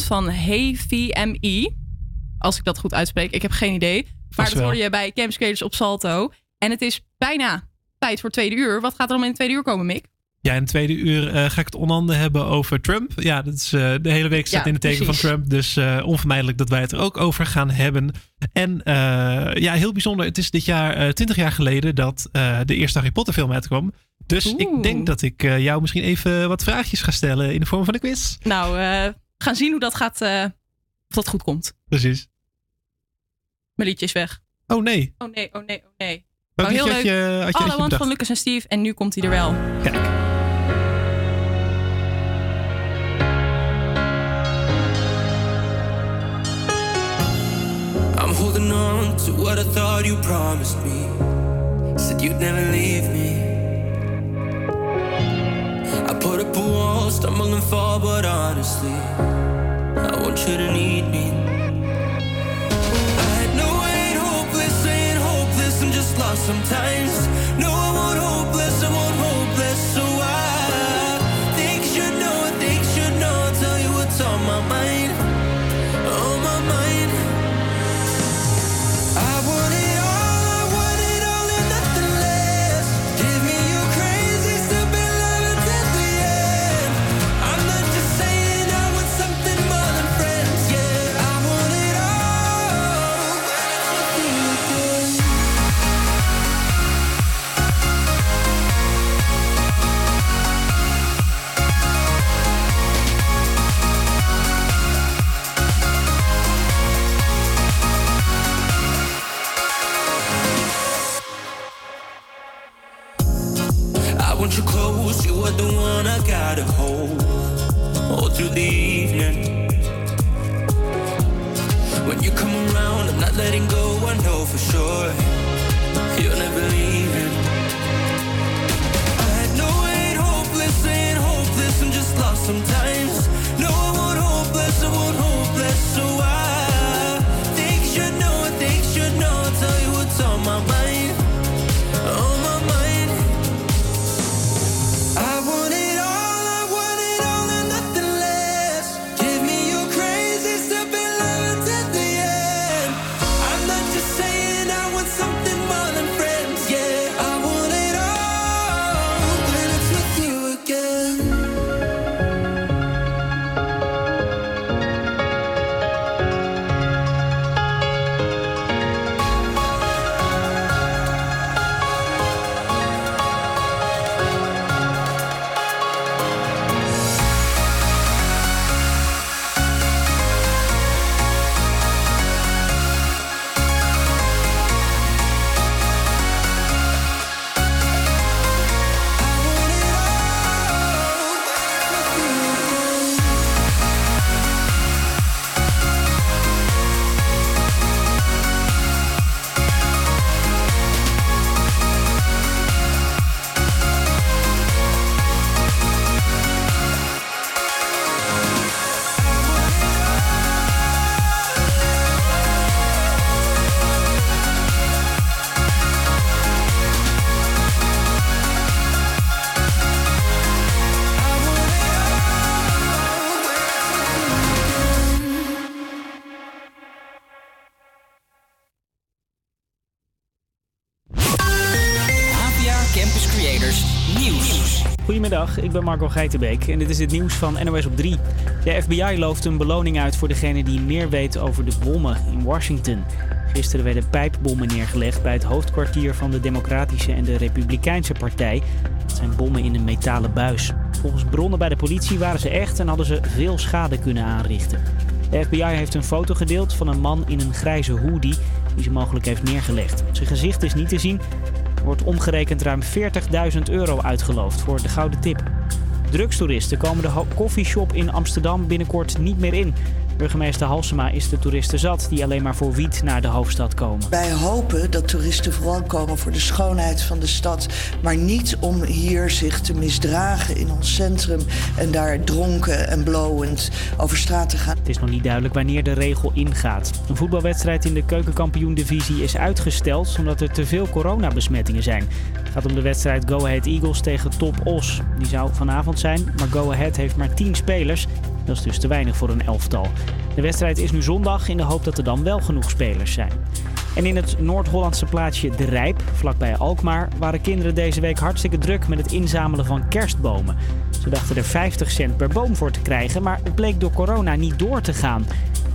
Van Hey VME. Als ik dat goed uitspreek. Ik heb geen idee. Maar dat hoorde je bij Creators op Salto. En het is bijna tijd voor tweede uur. Wat gaat er dan in tweede uur komen, Mick? Ja, in tweede uur eh, ga ik het onder andere hebben over Trump. Ja, dat is, eh, de hele week staat Ja, in het teken precies. van Trump. Dus eh, onvermijdelijk dat wij het er ook over gaan hebben. En ja, heel bijzonder. Het is dit jaar, 20 jaar geleden, dat de eerste Harry Potter film uitkwam. Dus ik denk dat ik jou misschien even wat vraagjes ga stellen in de vorm van een quiz. Nou, gaan zien hoe dat gaat. eh, of dat goed komt. Precies. Mijn liedje is weg. Oh nee. Oh nee, oh nee, oh nee. Welk oh, heel liedje leuk. had je- had je Want bedacht? van Lucas en Steve. En nu komt hij er wel. Kijk. I'm holding on to what I thought you promised me. Said you'd never leave me. I put up a wall, stumble and fall, but honestly, I want you to need me. I know I ain't hopeless, I ain't hopeless, I'm just lost sometimes. No, I won't you the one I gotta hold all through the evening. When you come around, I'm not letting go, I know for sure you're never leaving. I know I ain't hopeless, ain't hopeless, I'm just lost sometimes. Ik ben Marco Geitenbeek en dit is het nieuws van NOS op 3. De FBI looft een beloning uit voor degene die meer weet over de bommen in Washington. Gisteren werden pijpbommen neergelegd bij het hoofdkwartier van de Democratische en de Republikeinse Partij. Het zijn bommen in een metalen buis. Volgens bronnen bij de politie waren ze echt en hadden ze veel schade kunnen aanrichten. De FBI heeft een foto gedeeld van een man in een grijze hoodie die ze mogelijk heeft neergelegd. Zijn gezicht is niet te zien. Wordt omgerekend ruim 40.000 euro uitgeloofd voor de gouden tip. Drugstoeristen komen de ho- koffieshop in Amsterdam binnenkort niet meer in. Burgemeester Halsema is de toeristen zat die alleen maar voor wiet naar de hoofdstad komen. Wij hopen dat toeristen vooral komen voor de schoonheid van de stad, maar niet om hier zich te misdragen in ons centrum en daar dronken en blowend over straat te gaan. Het is nog niet duidelijk wanneer de regel ingaat. Een voetbalwedstrijd in de keukenkampioen-divisie is uitgesteld omdat er te veel coronabesmettingen zijn. Het gaat om de wedstrijd Go Ahead Eagles tegen Top Os. Die zou vanavond zijn, maar Go Ahead heeft maar 10 spelers. Dat is dus te weinig voor een elftal. De wedstrijd is nu zondag in de hoop dat er dan wel genoeg spelers zijn. En in het Noord-Hollandse plaatsje De Rijp, vlakbij Alkmaar, waren kinderen deze week hartstikke druk met het inzamelen van kerstbomen. Ze dachten er 50 cent per boom voor te krijgen, maar het bleek door corona niet door te gaan.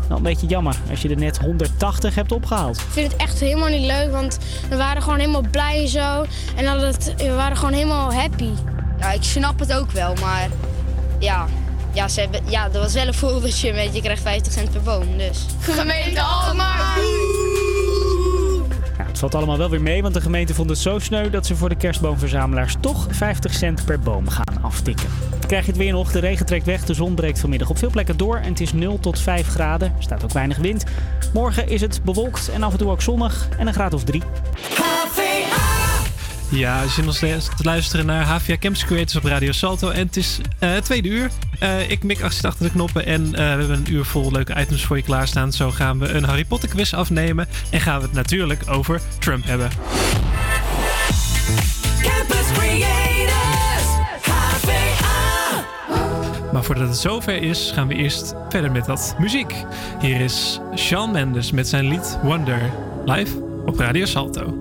Nou, een beetje jammer als je er net 180 hebt opgehaald. Ik vind het echt helemaal niet leuk, want we waren gewoon helemaal blij en zo. En dat het, we waren gewoon helemaal happy. Ja, ik snap het ook wel, maar ja, ja, ze hebben, ja dat was wel een voorbeeldje met je krijgt 50 cent per boom, dus. Gemeente Alkmaar! Ja, het valt allemaal wel weer mee, want de gemeente vond het zo sneu dat ze voor de kerstboomverzamelaars toch 50 cent per boom gaan aftikken. Krijg je het weer nog, de regen trekt weg, de zon breekt vanmiddag op veel plekken door en het is 0 tot 5 graden. Er staat ook weinig wind. Morgen is het bewolkt en af en toe ook zonnig en een graad of 3. Ja, je zit nog steeds te luisteren naar HVA Campus Creators op Radio Salto. En het is het tweede uur. Eh, ik mik achter achter de knoppen en eh, we hebben een uur vol leuke items voor je klaarstaan. Zo gaan we een Harry Potter quiz afnemen. En gaan we het natuurlijk over Trump hebben. Campus Creators, HVA. Maar voordat het zover is, gaan we eerst verder met wat muziek. Hier is Shawn Mendes met zijn lied Wonder. Live op Radio Salto.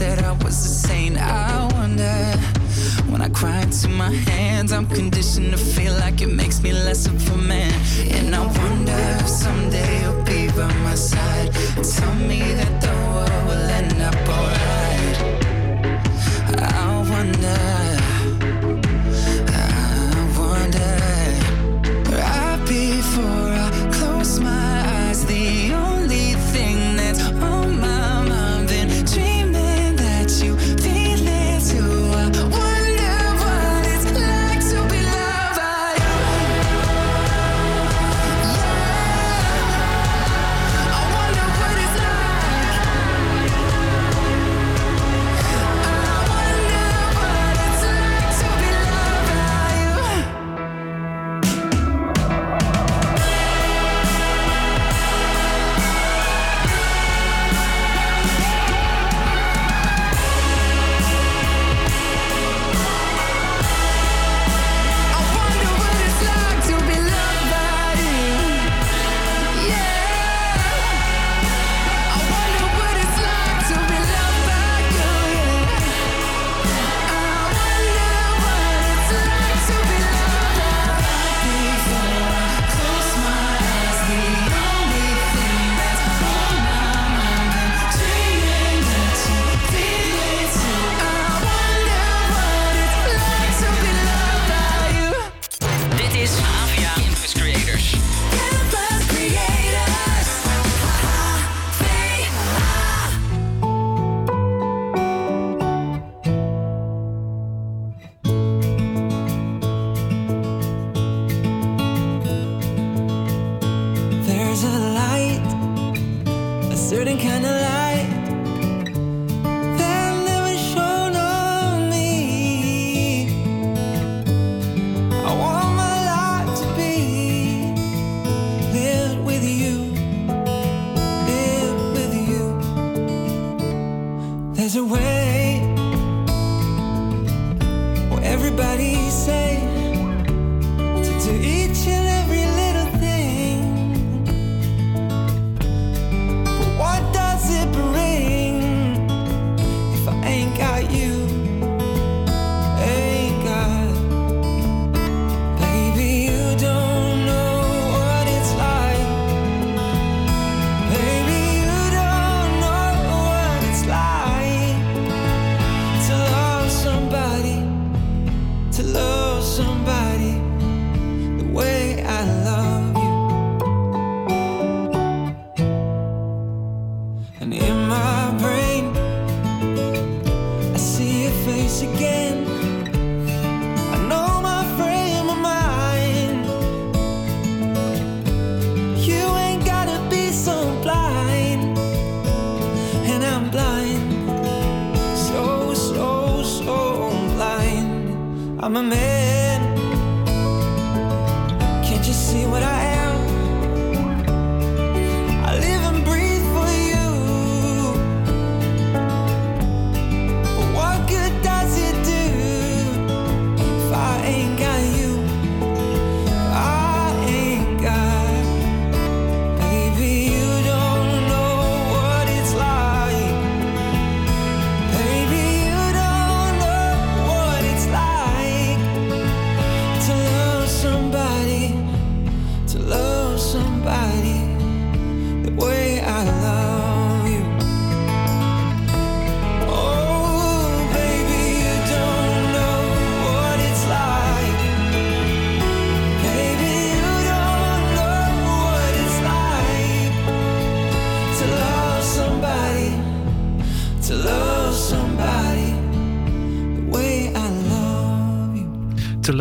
said I was a saint. I wonder when I cry into my hands, I'm conditioned to feel like it makes me less of a man. And I wonder if someday you'll be by my side. Tell me that the world will end up alright. I wonder.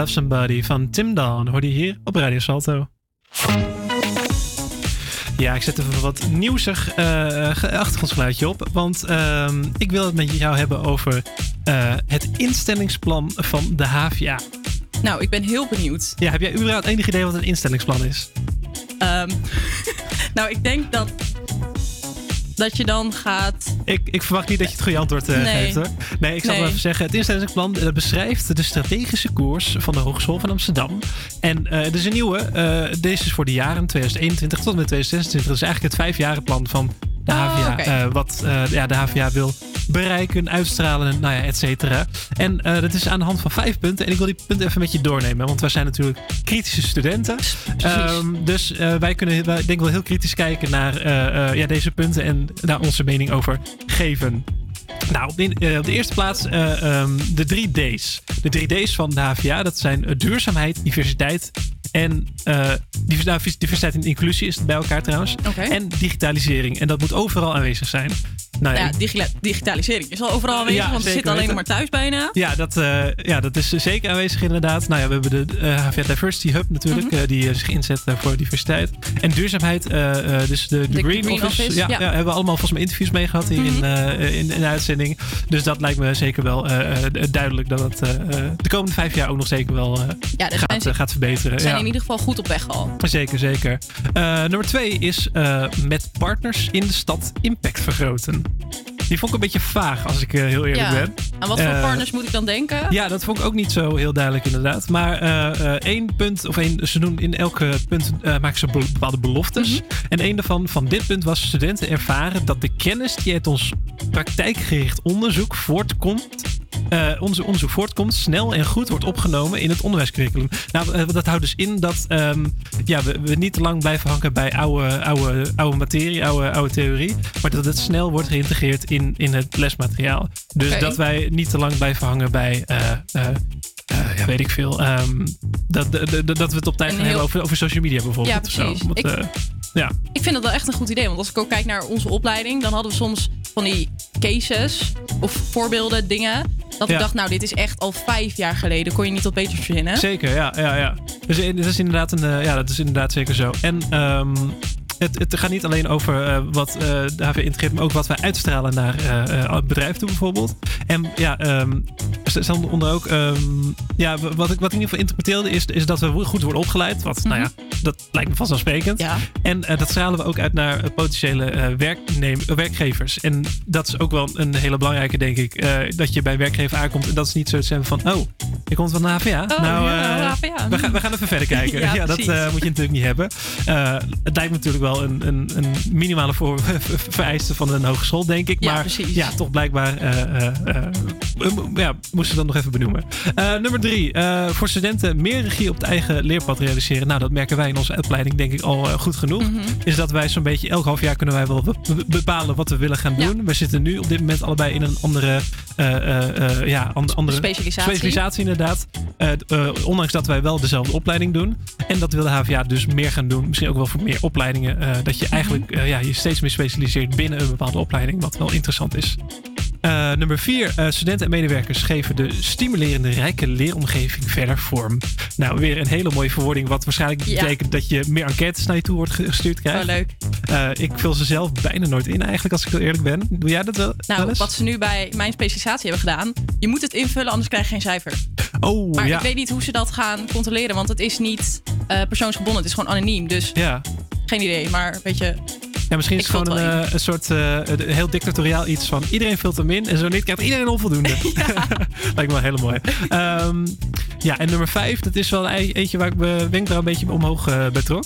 Love Somebody van Tim Dawn hoorde je hier op Radio Salto. Ja, ik zet even wat nieuwsig eh, ge- achtergrondgeluidje op. Want ehm, ik wil het met jou hebben over eh, het instellingsplan van de HVA. Nou, ik ben heel benieuwd. Ja, heb jij überhaupt enig idee wat een instellingsplan is? Ehm, nou, ik denk dat, dat je dan gaat... Ik, ik verwacht niet dat je het goede antwoord eh, Nee. geeft hoor. Nee, ik zal Nee. wel even zeggen. Het instellingsplan eh, beschrijft de strategische koers van de Hogeschool van Amsterdam. En eh er is een nieuwe. deze is voor de jaren 2021 tot en met 2026. Dat is eigenlijk het vijfjarenplan van de Oh, HVA. eh, wat ja, de HVA wil bereiken, uitstralen, nou ja, et cetera. En eh, dat is aan de hand van vijf punten. En ik wil die punten even met je doornemen. Want wij zijn natuurlijk kritische studenten. Ehm, dus eh, wij kunnen wij, denk ik wel heel kritisch kijken naar eh, ja, deze punten en daar onze mening over geven. Nou, op de, op de eerste plaats eh, ehm, de drie D's. De drie D's van de HVA, dat zijn duurzaamheid, diversiteit en nou, diversiteit en inclusie is het bij elkaar trouwens. En digitalisering. En dat moet overal aanwezig zijn. Nou, ja, Ja, ik- digila- digitalisering is al overal aanwezig, Ja, want we zitten alleen nog weten. maar thuis bijna. ja, dat, eh, ja, dat is zeker aanwezig inderdaad. Nou ja, we hebben de eh, HVA Diversity Hub natuurlijk, Mhm. eh, die zich inzet voor diversiteit. En duurzaamheid, dus de, de, De Green, Green Office. Office, ja, ja. hebben we allemaal volgens mij interviews mee gehad hier in, eh, in, in de uitzending. Dus dat lijkt me zeker wel duidelijk dat het de komende vijf jaar ook nog zeker wel gaat, ze- gaat verbeteren. We zijn in ieder geval goed op weg al. Zeker, zeker. Nummer twee is met partners in de stad impact vergroten. Die vond ik een beetje vaag, als ik eh, heel eerlijk Ja. ben. Aan wat voor Eh, partners moet ik dan denken? Ja, dat vond ik ook niet zo heel duidelijk inderdaad. Maar eh, één punt, of één, ze doen in elke punt eh, maken ze be- bepaalde beloftes. Mhm. En een daarvan, van dit punt, was studenten ervaren dat de kennis die uit ons praktijkgericht onderzoek voortkomt, eh, onze onderzoek voortkomt, snel en goed wordt opgenomen in het onderwijscurriculum. Nou, eh, dat houdt dus in dat ehm, ja, we, we niet te lang blijven hangen bij oude, oude, oude materie, oude, oude theorie, maar dat het snel wordt geïntegreerd in, in het lesmateriaal. Dus dat wij niet te lang blijven hangen bij, eh, ja, weet ik veel, ehm, dat, dat, dat- dat we het op tijd gaan hebben over, over social media bijvoorbeeld. Ja, of zo. Want, Ik- ja. Ik vind dat wel echt een goed idee. Want als ik ook kijk naar onze opleiding, dan hadden we soms van die cases of voorbeelden, dingen. Dat Ja. ik dacht, nou, dit is echt al vijf jaar geleden. Kon je niet tot beter verzinnen? Zeker, ja, ja, ja. Dus dat is inderdaad een, eh, ja, dat is inderdaad zeker zo. En ehm, het, het gaat niet alleen over eh, wat eh, de HV integreert, maar ook wat wij uitstralen naar eh, het bedrijf toe bijvoorbeeld. En ja, staan onder ook, ehm, ja, wat ik, wat ik in ieder geval interpreteerde is, is dat we goed worden opgeleid. Wat, nou ja, dat lijkt me vanzelfsprekend. En eh, dat stralen we ook uit naar potentiële werkgevers. En dat is ook wel een hele belangrijke, denk ik. dat je bij werkgever aankomt en dat is niet zo te zeggen van, oh, je komt van de HVA. Oh, nou, ja, HVA. We, gaan, we gaan even verder kijken. Ja, ja, dat moet je natuurlijk niet hebben. Het lijkt me natuurlijk wel een, een, een minimale voor, vereiste van een hogeschool, denk ik. Ja, maar precies. ja, toch blijkbaar eh, eh, eh, we- ja, moesten we dat nog even benoemen. Nummer drie. voor studenten meer regie op het eigen leerpad realiseren. Nou, dat merken wij in onze opleiding denk ik al goed genoeg. Mhm. Is dat wij zo'n beetje elk half jaar kunnen wij wel be- be- bepalen wat we willen gaan doen. We zitten nu op dit moment allebei in een andere, ja, and- andere Specialisatie. specialisatie inderdaad. Ondanks dat wij wel dezelfde opleiding doen. En dat wil de HVA dus meer gaan doen. Misschien ook wel voor meer opleidingen. Eh, dat je eigenlijk eh, ja, je steeds meer specialiseert binnen een bepaalde opleiding. Wat wel interessant is. Eh, nummer vier. eh, studenten en medewerkers geven de stimulerende rijke leeromgeving verder vorm. Nou, weer een hele mooie verwoording. Wat waarschijnlijk Ja. betekent dat je meer enquêtes naar je toe wordt gestuurd krijgt. Oh, leuk. Ik vul ze zelf bijna nooit in eigenlijk, als ik heel eerlijk ben. Doe jij dat wel? Nou, wat ze nu bij mijn specialisatie hebben gedaan. Je moet het invullen, anders krijg je geen cijfer. Oh, Maar ja. ik weet niet hoe ze dat gaan controleren. Want het is niet persoonsgebonden. Het is gewoon anoniem. Dus Ja. Geen idee. Maar weet je... Ja, misschien is het gewoon een, eh, een soort eh, een heel dictatoriaal iets van iedereen vult hem in en zo niet krijgt iedereen een onvoldoende. Lijkt me wel heel mooi. Ehm, ja, en nummer vijf, dat is wel een eentje waar ik mijn wenkbrauw een beetje omhoog eh bij trok.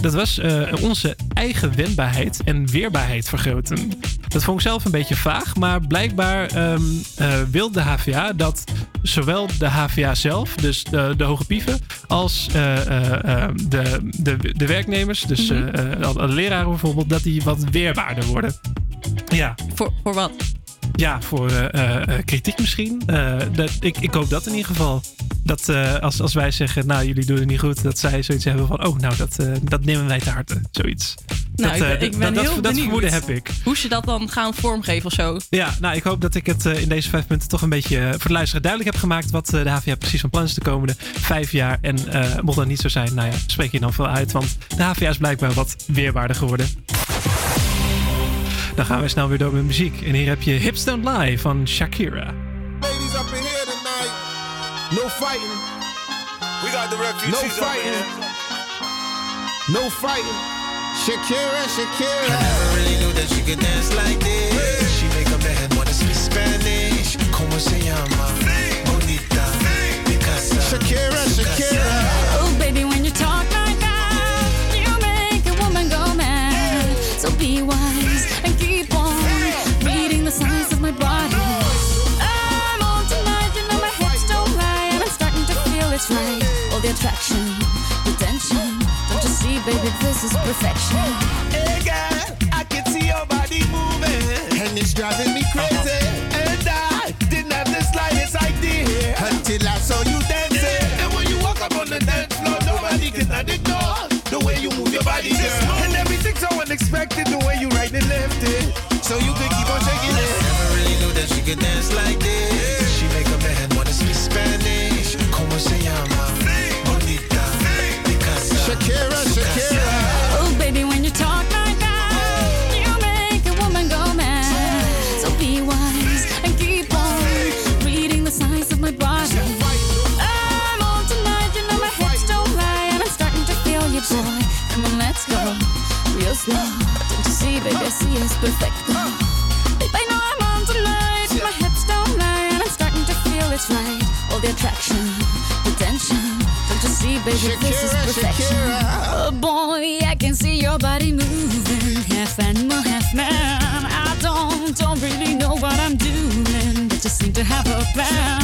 Dat was onze eigen wendbaarheid en weerbaarheid vergroten. Dat vond ik zelf een beetje vaag, maar blijkbaar ehm, eh, wil de HVA dat zowel de HVA zelf, dus de, de hoge pieven, als de, de, de werknemers, dus eh, eh, de bijvoorbeeld, dat die wat weerbaarder worden. Ja. Voor, voor wat? Ja, voor eh, eh, eh, kritiek misschien. Dat, ik, ik hoop dat in ieder geval. Dat als, als wij zeggen, nou jullie doen het niet goed, dat zij zoiets hebben van, oh nou dat, dat nemen wij te harte. Zoiets. Nou, dat, ik ben, ik dat- ben dat, heel dat benieuwd. vermoeden heb ik. Hoe ze dat dan gaan vormgeven of zo. Ja, nou, ik hoop dat ik het in deze vijf punten toch een beetje voor de luisteraar duidelijk heb gemaakt wat de HVA precies van plan is de komende vijf jaar. En mocht dat niet zo zijn, nou ja, spreek je dan veel uit, want de HVA is blijkbaar wat weerbaarder geworden. Dan gaan we snel weer door met muziek. En hier heb je Hips Don't Lie van Shakira. Ladies up in here tonight. No fighting. We got the refugees no fighting. No fighting. Shakira, Shakira. I never really knew that she could dance like this. She make a man wanna speak Spanish. Como se llama? Bonita. Picasa. Shakira, Shakira. To feel it's right. All the attraction, the tension. Don't you see, baby, this is perfection. Hey girl, I can see your body moving, and it's driving me crazy. And I didn't have the slightest idea until I saw you dancing. And when you walk up on the dance floor, nobody can ignore the way you move your body, girl. And everything's so unexpected, the way you right and left it, so you could keep on shaking it. Never really knew that she could dance like Uh. baby, I see perfect. Babe, I know I'm on tonight, my hips don't lie, and I'm starting to feel it's right. All the attraction, the tension. Don't you see, baby, this is perfection. Shakira. Oh boy, I can see your body moving, half animal, half man. I don't, don't really know what I'm doing, but just seem to have a plan.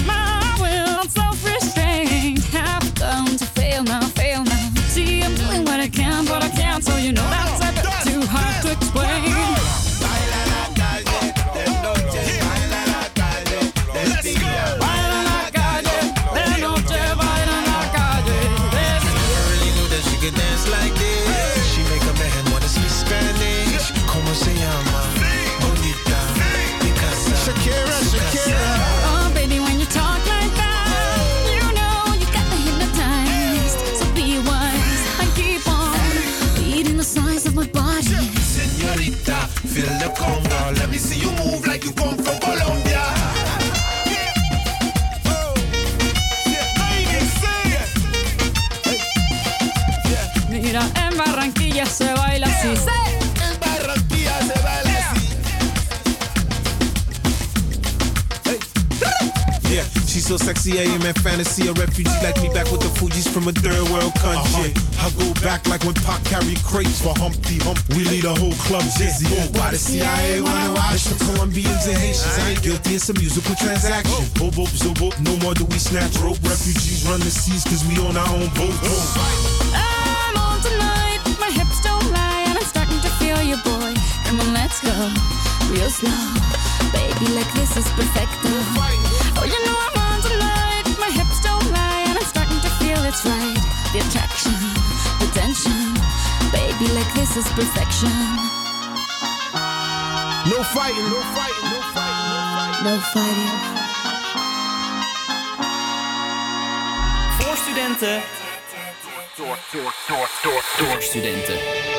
Sexy, I am in fantasy. A refugee like me back with the Fuji's from a third world country. Uh-huh. I go back like when Pac carried crates for Humpty Hump. We lead a whole club dizzy. Why the CIA wanna watch the Colombians and Haitians? I ain't guilty, it's a musical transaction. Boop, boop, zo boop, no more do we snatch rope. Refugees run the seas cause we own our own boat. I'm on tonight, my hips don't lie, and I'm starting to feel you, boy. Come on, let's go, real slow. Baby, like this is perfecto. Oh, you know I'm it's right. The attraction, the tension. Baby, like this is perfection. No fighting, no fighting, no fighting, no fighting. Voor studenten. Door, door, door, door, door studenten.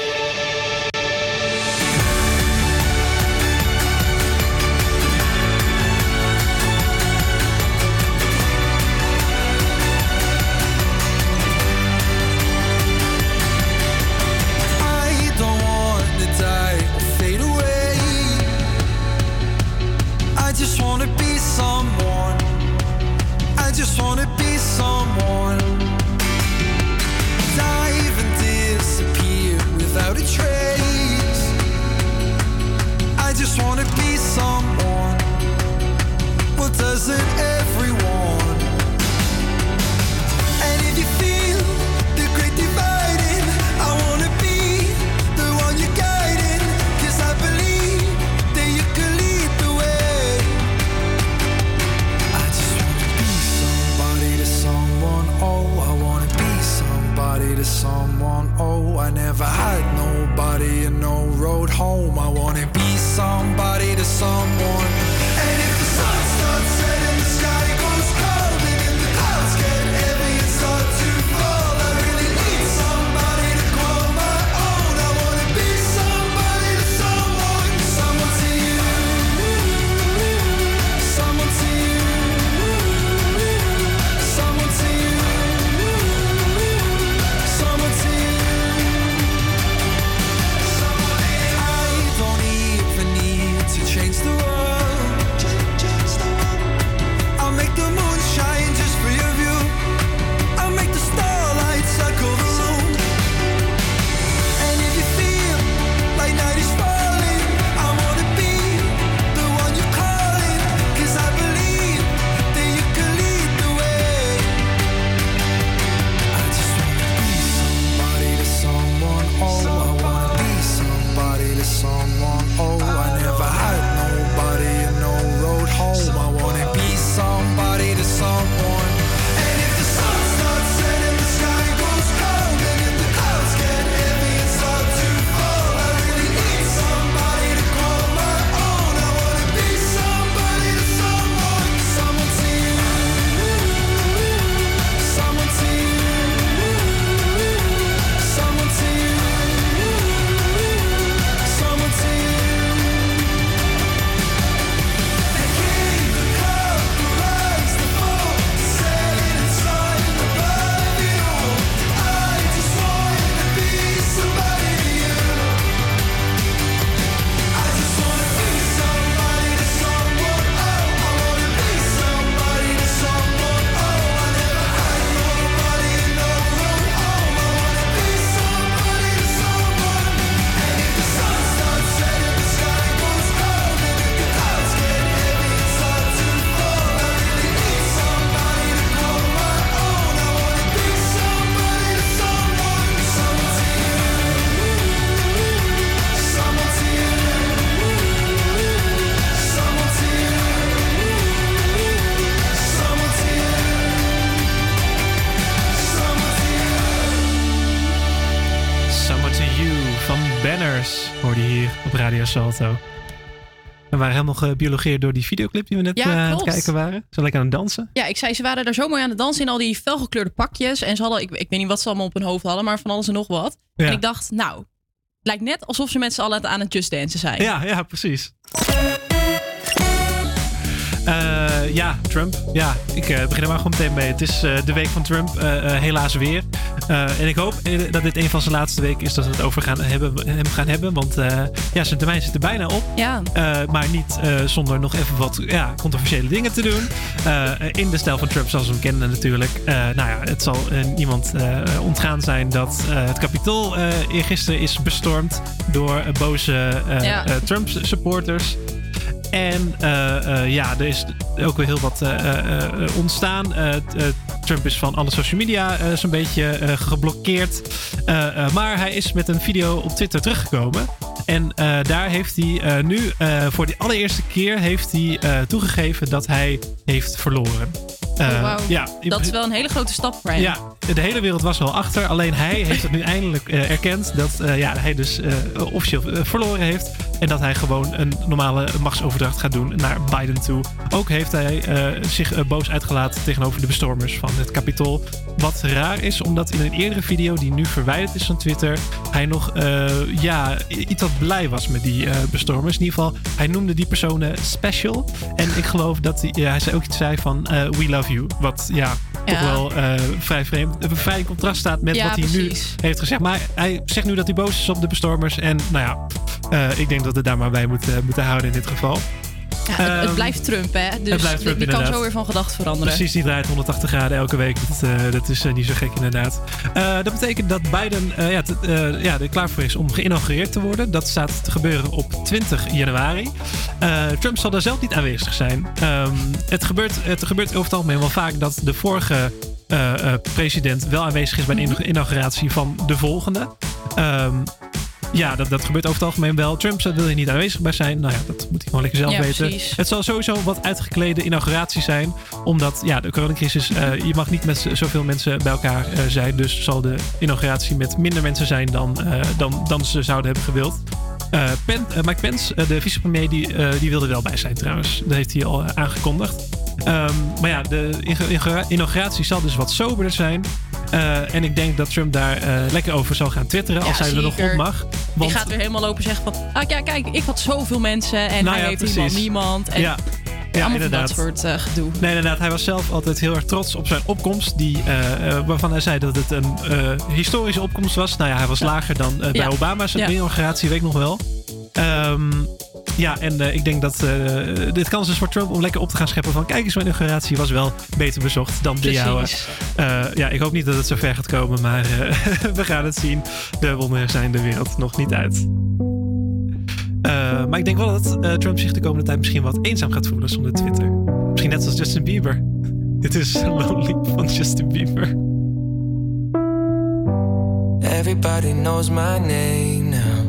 Gebiologeerd door die videoclip die we net Ja, eh, aan het kijken waren. Zo lekker aan het dansen. Ja, ik zei, ze waren daar zo mooi aan het dansen in al die felgekleurde pakjes. En ze hadden, ik, ik weet niet wat ze allemaal op hun hoofd hadden, maar van alles en nog wat. Ja. En ik dacht, nou, het lijkt net alsof ze met z'n allen aan het just dansen zijn. Ja, ja, precies. Eh, ja, Trump. Ja, ik eh, begin er maar gewoon meteen mee. Het is eh, de week van Trump, helaas weer. En ik hoop dat dit een van zijn laatste weken is dat we het over gaan hebben, hem gaan hebben. Want ja, zijn termijn zit er bijna op. Ja. Maar niet zonder nog even wat ja, controversiële dingen te doen. In de stijl van Trump zoals we hem kennen natuurlijk. Nou ja, het zal niemand ontgaan zijn dat het Capitool eh eergisteren is bestormd door boze Ja. eh, Trump-supporters. En eh, eh, ja, er is ook weer heel wat eh, ontstaan. Trump is van alle social media zo'n beetje geblokkeerd. Maar hij is met een video op Twitter teruggekomen. En daar heeft hij nu voor de allereerste keer heeft hij, toegegeven dat hij heeft verloren. Eh, Oh, ja, dat is wel een hele grote stap voor hem. ja, de hele wereld was wel achter. Alleen hij heeft het nu eindelijk eh, erkend dat eh, ja, hij dus officieel verloren heeft. En dat hij gewoon een normale machtsoverdracht gaat doen naar Biden toe. Ook heeft hij zich boos uitgelaten tegenover de bestormers van het Capitool. Wat raar is, omdat in een eerdere video die nu verwijderd is van Twitter, hij nog ja, iets wat blij was met die bestormers. In ieder geval, hij noemde die personen special. En ik geloof dat hij, ja, hij zei ook iets zei van we love Wat ja, toch wel eh, vrij vreemd, eh, vrij in contrast staat met Ja, wat hij precies. nu heeft gezegd. Maar hij zegt nu dat hij boos is op de bestormers. En nou ja, eh, ik denk dat we daar maar bij moeten, moeten houden in dit geval. Ja, het, het Ehm, blijft Trump, hè? Dus het blijft Trump, die kan zo weer van gedachten veranderen. Precies, die draait 180 graden elke week. Dat, eh, dat is eh, niet zo gek inderdaad. Eh, dat betekent dat Biden ja, t- ja, er klaar voor is om geïnaugureerd te worden. Dat staat te gebeuren op 20 januari. Trump zal daar zelf niet aanwezig zijn. Ehm, het, gebeurt, het gebeurt over het algemeen wel vaak dat de vorige president wel aanwezig is bij de ina- inauguratie van de volgende. Ehm, ja, dat, dat gebeurt over het algemeen wel. Trump wil hier niet aanwezig bij zijn. Nou ja, dat moet hij gewoon lekker zelf Ja, weten. precies. Het zal sowieso wat uitgeklede inauguratie zijn. Omdat ja, de coronacrisis, eh, je mag niet met zoveel mensen bij elkaar eh, zijn. Dus zal de inauguratie met minder mensen zijn dan, eh, dan, dan ze zouden hebben gewild. Pen, Mike Pence, de vicepremier, die, die wilde wel bij zijn trouwens. Dat heeft hij al aangekondigd. Ehm, maar ja, de inauguratie zal dus wat soberder zijn. Eh, en ik denk dat Trump daar eh, lekker over zal gaan twitteren als hij er nog op mag. Die gaat weer helemaal lopen zeggen van... Ah, ja, kijk, ik had zoveel mensen en Nou hij ja, heeft helemaal niemand. En Ja. Ja, allemaal inderdaad. dat soort eh, gedoe. Nee, inderdaad. Hij was zelf altijd heel erg trots op zijn opkomst. Die, waarvan hij zei dat het een historische opkomst was. Nou ja, hij was lager dan bij Ja. Obama's inauguratie, weet ik nog wel. Ehm, ja, en eh, ik denk dat eh, dit kans is voor Trump om lekker op te gaan scheppen van... kijk eens, mijn inauguratie was wel beter bezocht dan de jouwe. Eh, ja, ik hoop niet dat het zo ver gaat komen, maar eh, we gaan het zien. De wonderen zijn de wereld nog niet uit. Eh, maar ik denk wel dat eh, Trump zich de komende tijd misschien wat eenzaam gaat voelen zonder Twitter. Misschien net als Justin Bieber. Dit is Lonely van Justin Bieber. Everybody knows my name now,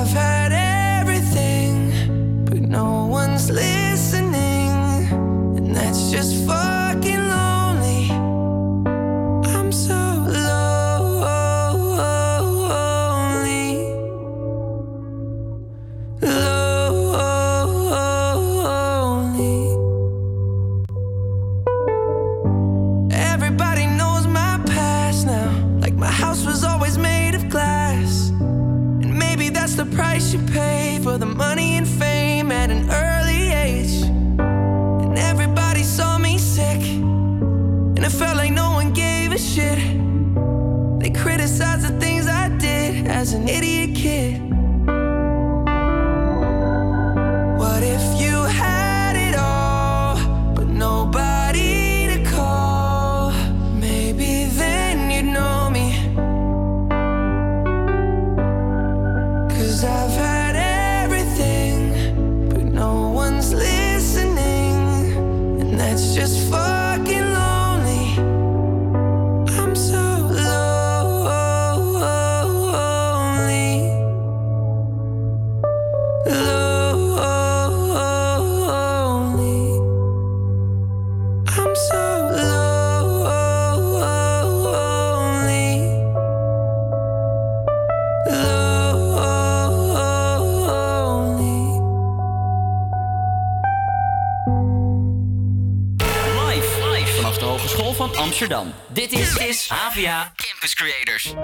I've had everything, but no one's listening. And that's just fucking like no one gave a shit. They criticized the things I did as an idiot kid. Amsterdam. Dit is, dit is HVA Campus Creators.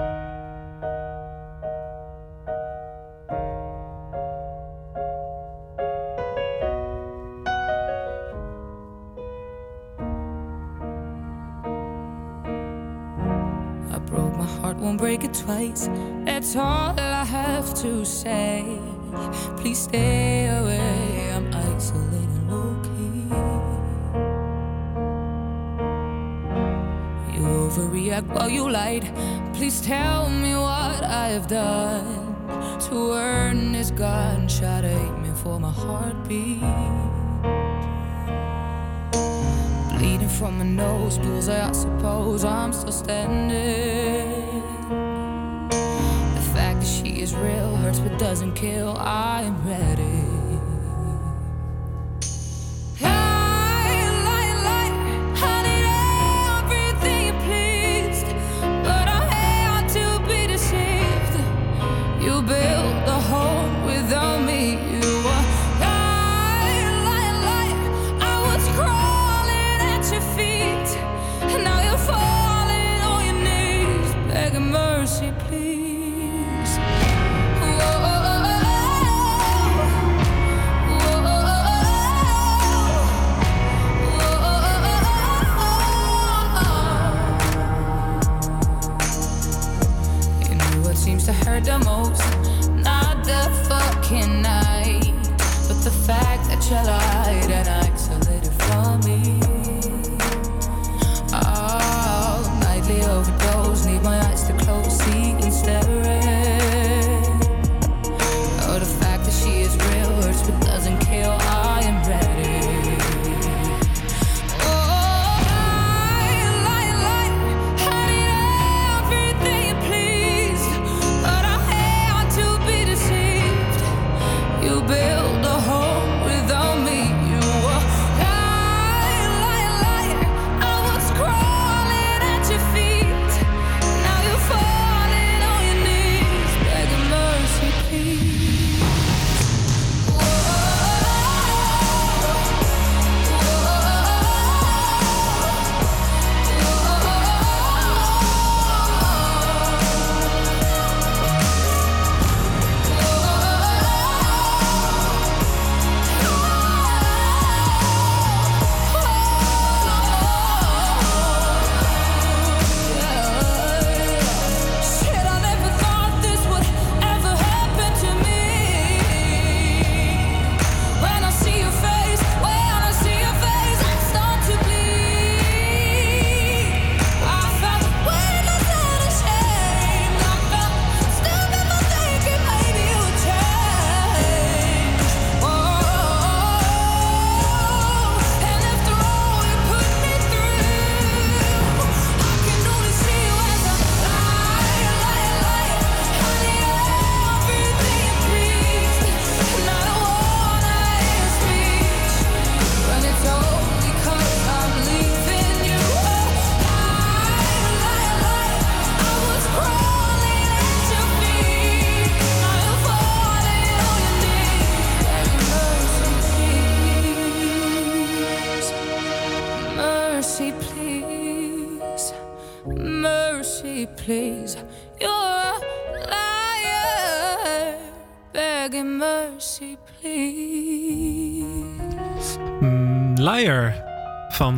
I broke my heart, won't break it twice. That's all I have to say. Please stay away. I'm isolated, overreact while you lied. Please tell me what I have done to earn this gunshot aiming for my heartbeat. Bleeding from my nose, bullseye, I suppose I'm still standing. The fact that she is real hurts but doesn't kill. I am ready. To hurt the most? Not the fucking night, but the fact that you lied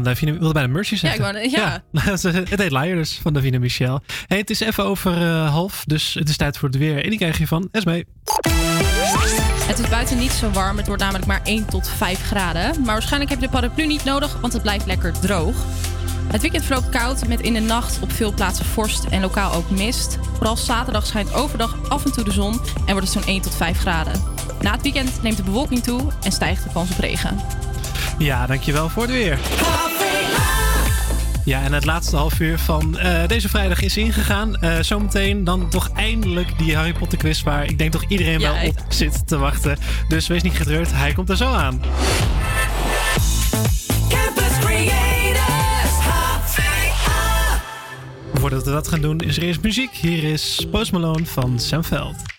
Davina. Wilde bijna Mercy zeggen. Ja, ik wou- ja. het heet Liar dus, van Davina Michel. Hey, het is even over eh, half, dus het is tijd voor het weer. En die krijg je van Esme. Het is buiten niet zo warm. Het wordt namelijk maar 1 tot 5 graden. Maar waarschijnlijk heb je de paraplu niet nodig, want het blijft lekker droog. Het weekend verloopt koud met in de nacht op veel plaatsen vorst en lokaal ook mist. Vooral zaterdag schijnt overdag af en toe de zon en wordt het zo'n 1 tot 5 graden. Na het weekend neemt de bewolking toe en stijgt de kans op regen. Ja, dankjewel voor het weer. Ja, en het laatste half uur van eh, deze vrijdag is ingegaan. Eh, zometeen dan toch eindelijk die Harry Potter quiz waar ik denk toch iedereen Ja, wel op zit te wachten. Dus wees niet getreurd, hij komt er zo aan. Campus Creators, HVA. Voordat we dat gaan doen is er eerst muziek. Hier is Post Malone van Sam Veld.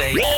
say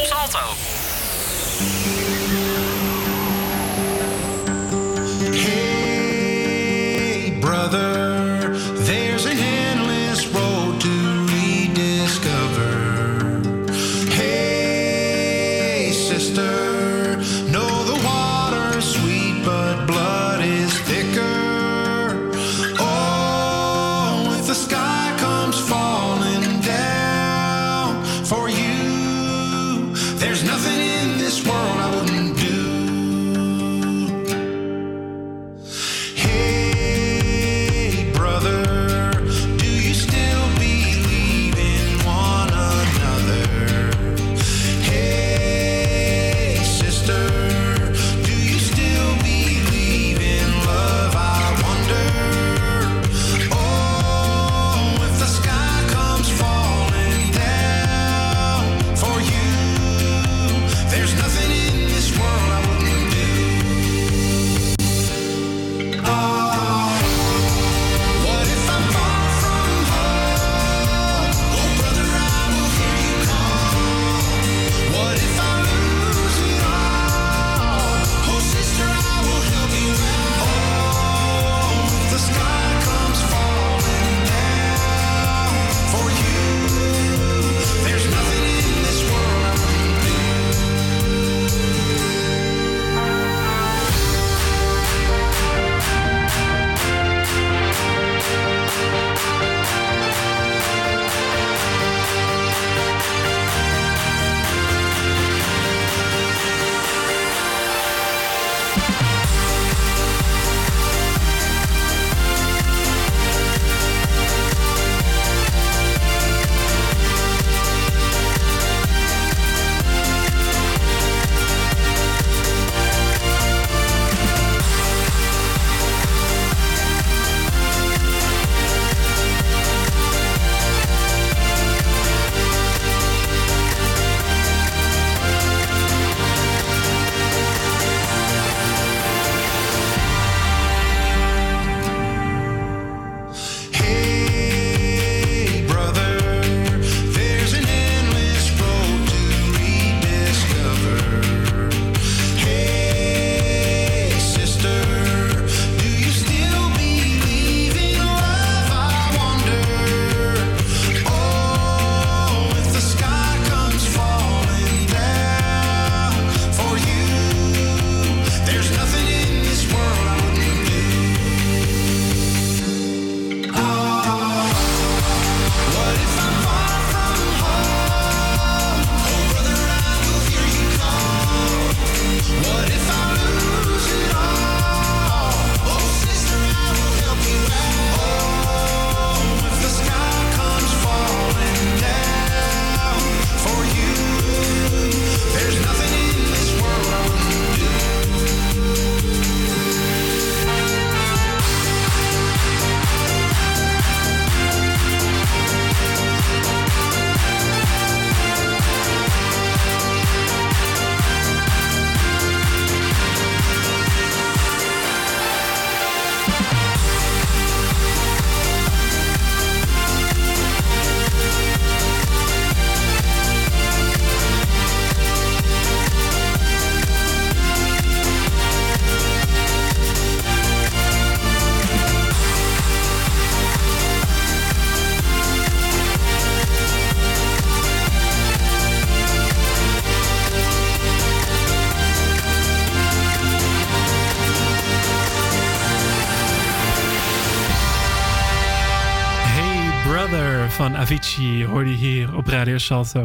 Avicii hoorde je hier op Radio Salto.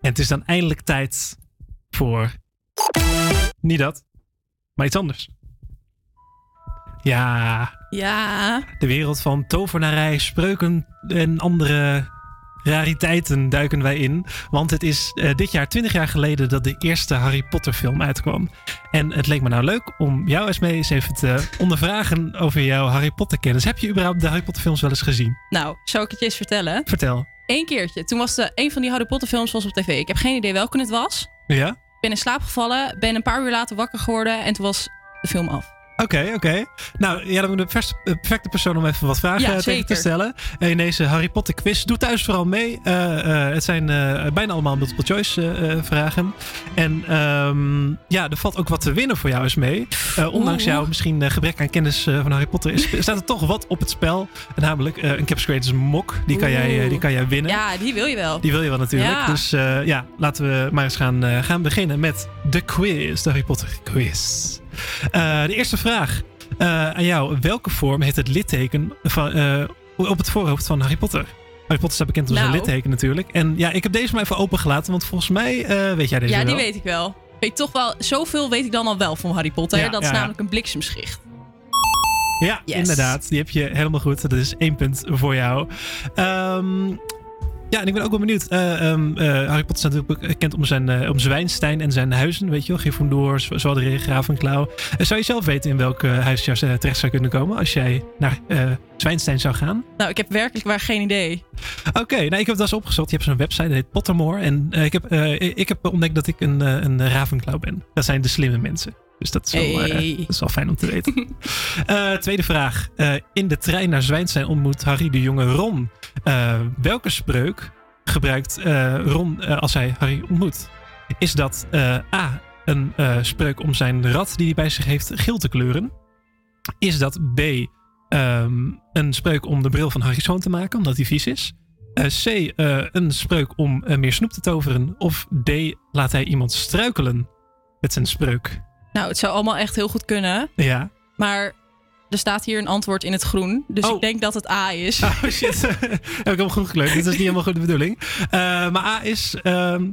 En het is dan eindelijk tijd voor... Niet dat, maar iets anders. Ja, Ja. de wereld van tovenarij, spreuken en andere rariteiten duiken wij in. Want het is eh, dit jaar 20 jaar geleden dat de eerste Harry Potter film uitkwam. En het leek me nou leuk om jou eens mee eens even te ondervragen over jouw Harry Potter kennis. Heb je überhaupt de Harry Potter films wel eens gezien? Nou, zou ik het je eens vertellen? Vertel. Eén keertje. Toen was de, een van die Harry Potter films was op tv. Ik heb geen idee welke het was. Ja? Ik ben in slaap gevallen, ben een paar uur later wakker geworden en toen was de film af. Oké, oké. Nou, ja, dan ben ik de perfecte persoon om even wat vragen Ja, eh, tegen te stellen. Eh, In deze Harry Potter quiz. Doe thuis vooral mee. Eh, het zijn bijna allemaal multiple choice vragen. En ehm, ja, er valt ook wat te winnen voor jou eens mee. Ondanks jouw misschien gebrek aan kennis van Harry Potter is, staat er toch wat op het spel. Namelijk eh, een Caps Creators mok. Die kan, jij, die kan jij winnen. Ja, die wil je wel. Die wil je wel natuurlijk. Ja. Dus ja, laten we maar eens gaan, gaan beginnen met de quiz. De Harry Potter quiz. Eh, de eerste vraag eh, aan jou. Welke vorm heeft het litteken van, eh, op het voorhoofd van Harry Potter? Harry Potter staat bekend om zijn Nou. litteken natuurlijk. En ja, ik heb deze maar even opengelaten, want volgens mij weet jij deze ja, wel. die weet ik wel. Weet toch wel, zoveel weet ik dan al wel van Harry Potter. Ja, dat ja, is ja. namelijk een bliksemschicht. Ja, Yes. inderdaad. Die heb je helemaal goed. Dat is één punt voor jou. Ehm, ja, en ik ben ook wel benieuwd. Eh, ehm, eh, Harry Potter staat natuurlijk bekend om zijn eh, om Zwijnstein en zijn huizen. Weet je wel, Gryffindor, Z- Zwaarderig, Ravenclaw. Eh, zou je zelf weten in welk eh, huis je terecht zou kunnen komen als jij naar Zwijnstein zou gaan? Nou, ik heb werkelijk waar geen idee. Oké, nou, ik heb het wel eens opgezocht. Je hebt zo'n website, dat heet Pottermore. En ik, heb, ik heb ontdekt dat ik een, een Ravenclaw ben. Dat zijn de slimme mensen. Dus dat is wel, eh, dat is wel fijn om te weten. Eh, tweede vraag. Eh, in de trein naar Zwijnstein ontmoet Harry de jonge Ron. Welke spreuk gebruikt Ron als hij Harry ontmoet? Is dat A, een spreuk om zijn rat die hij bij zich heeft geel te kleuren? Is dat B, ehm, een spreuk om de bril van Harry schoon te maken, omdat hij vies is? C, een spreuk om meer snoep te toveren? Of D, laat hij iemand struikelen met zijn spreuk? Nou, het zou allemaal echt heel goed kunnen. Ja. Maar er staat hier een antwoord in het groen. Dus Oh. ik denk dat het A is. Oh shit, heb ik hem goed gekleurd. Dit is niet helemaal goed de bedoeling. Eh, maar A is... ehm,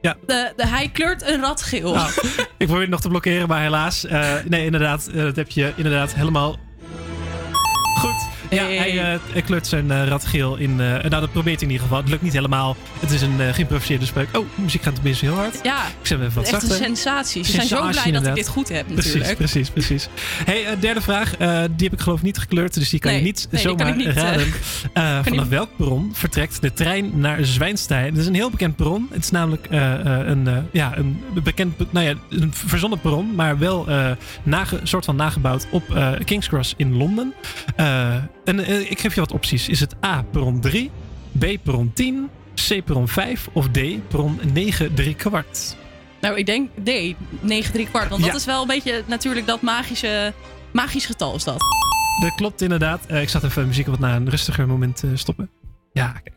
ja, De, de, hij kleurt een rat geel. Nou, ik probeer het nog te blokkeren, maar helaas. eh, nee, inderdaad, eh, dat heb je inderdaad helemaal. Ja, Hey. hij eh, kleurt zijn eh, rat geel in. eh, nou, dat probeert hij in ieder geval. Het lukt niet helemaal. Het is een uh, geïmproviseerde spreuk. Oh, de muziek gaat tenminste heel hard. Ja, Ik zet hem even wat echt een zachter. sensatie. Ze zijn zo blij dat ik dit goed heb Precies, natuurlijk. precies, precies. Hey, eh, derde vraag. Eh, die heb ik geloof niet gekleurd, dus die kan je niet nee, kan zomaar niet, eh, raden. Eh, vanaf welk perron vertrekt de trein naar Zwijnstein? Het is een heel bekend perron. Het is namelijk eh, eh, een, eh, ja, een bekend, nou ja, een verzonnen perron, maar wel eh nage, soort van nagebouwd op eh, King's Cross in Londen. Eh, en eh, ik geef je wat opties. Is het A, perron 3, B, perron 10, C, perron 5 of D, perron 9, 3 kwart? Nou, ik denk D, 9 3 kwart. Want Ja. dat is wel een beetje natuurlijk dat magische, magisch getal is dat. Dat klopt inderdaad. Eh, ik zat even muziek wat naar een rustiger moment eh, stoppen. Ja, kijk.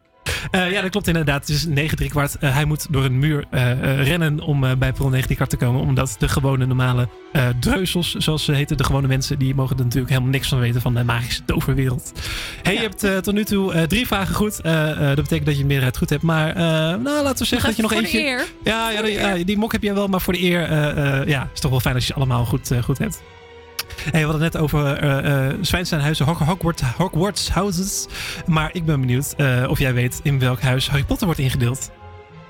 Eh, ja, dat klopt inderdaad. Het is 9 3 kwart. Hij moet door een muur eh, eh, rennen om bij Perron 9 3 kwart te komen. Omdat de gewone normale dreuzels, zoals ze heten, de gewone mensen, die mogen er natuurlijk helemaal niks van weten van de magische toverwereld. Hey, je hebt tot nu toe drie vragen goed. Dat betekent dat je de meerderheid goed hebt. Maar nou, laten we zeggen dat je nog voor eentje... de eer. Ja, ja, die, die mok heb je wel, maar voor de eer ja, is toch wel fijn als je ze allemaal goed, goed hebt. Hey, we hadden het net over eh eh Zwijnsteinhuizen, Hog- Hogwarts, Hogwarts houses. Maar ik ben benieuwd eh, of jij weet in welk huis Harry Potter wordt ingedeeld.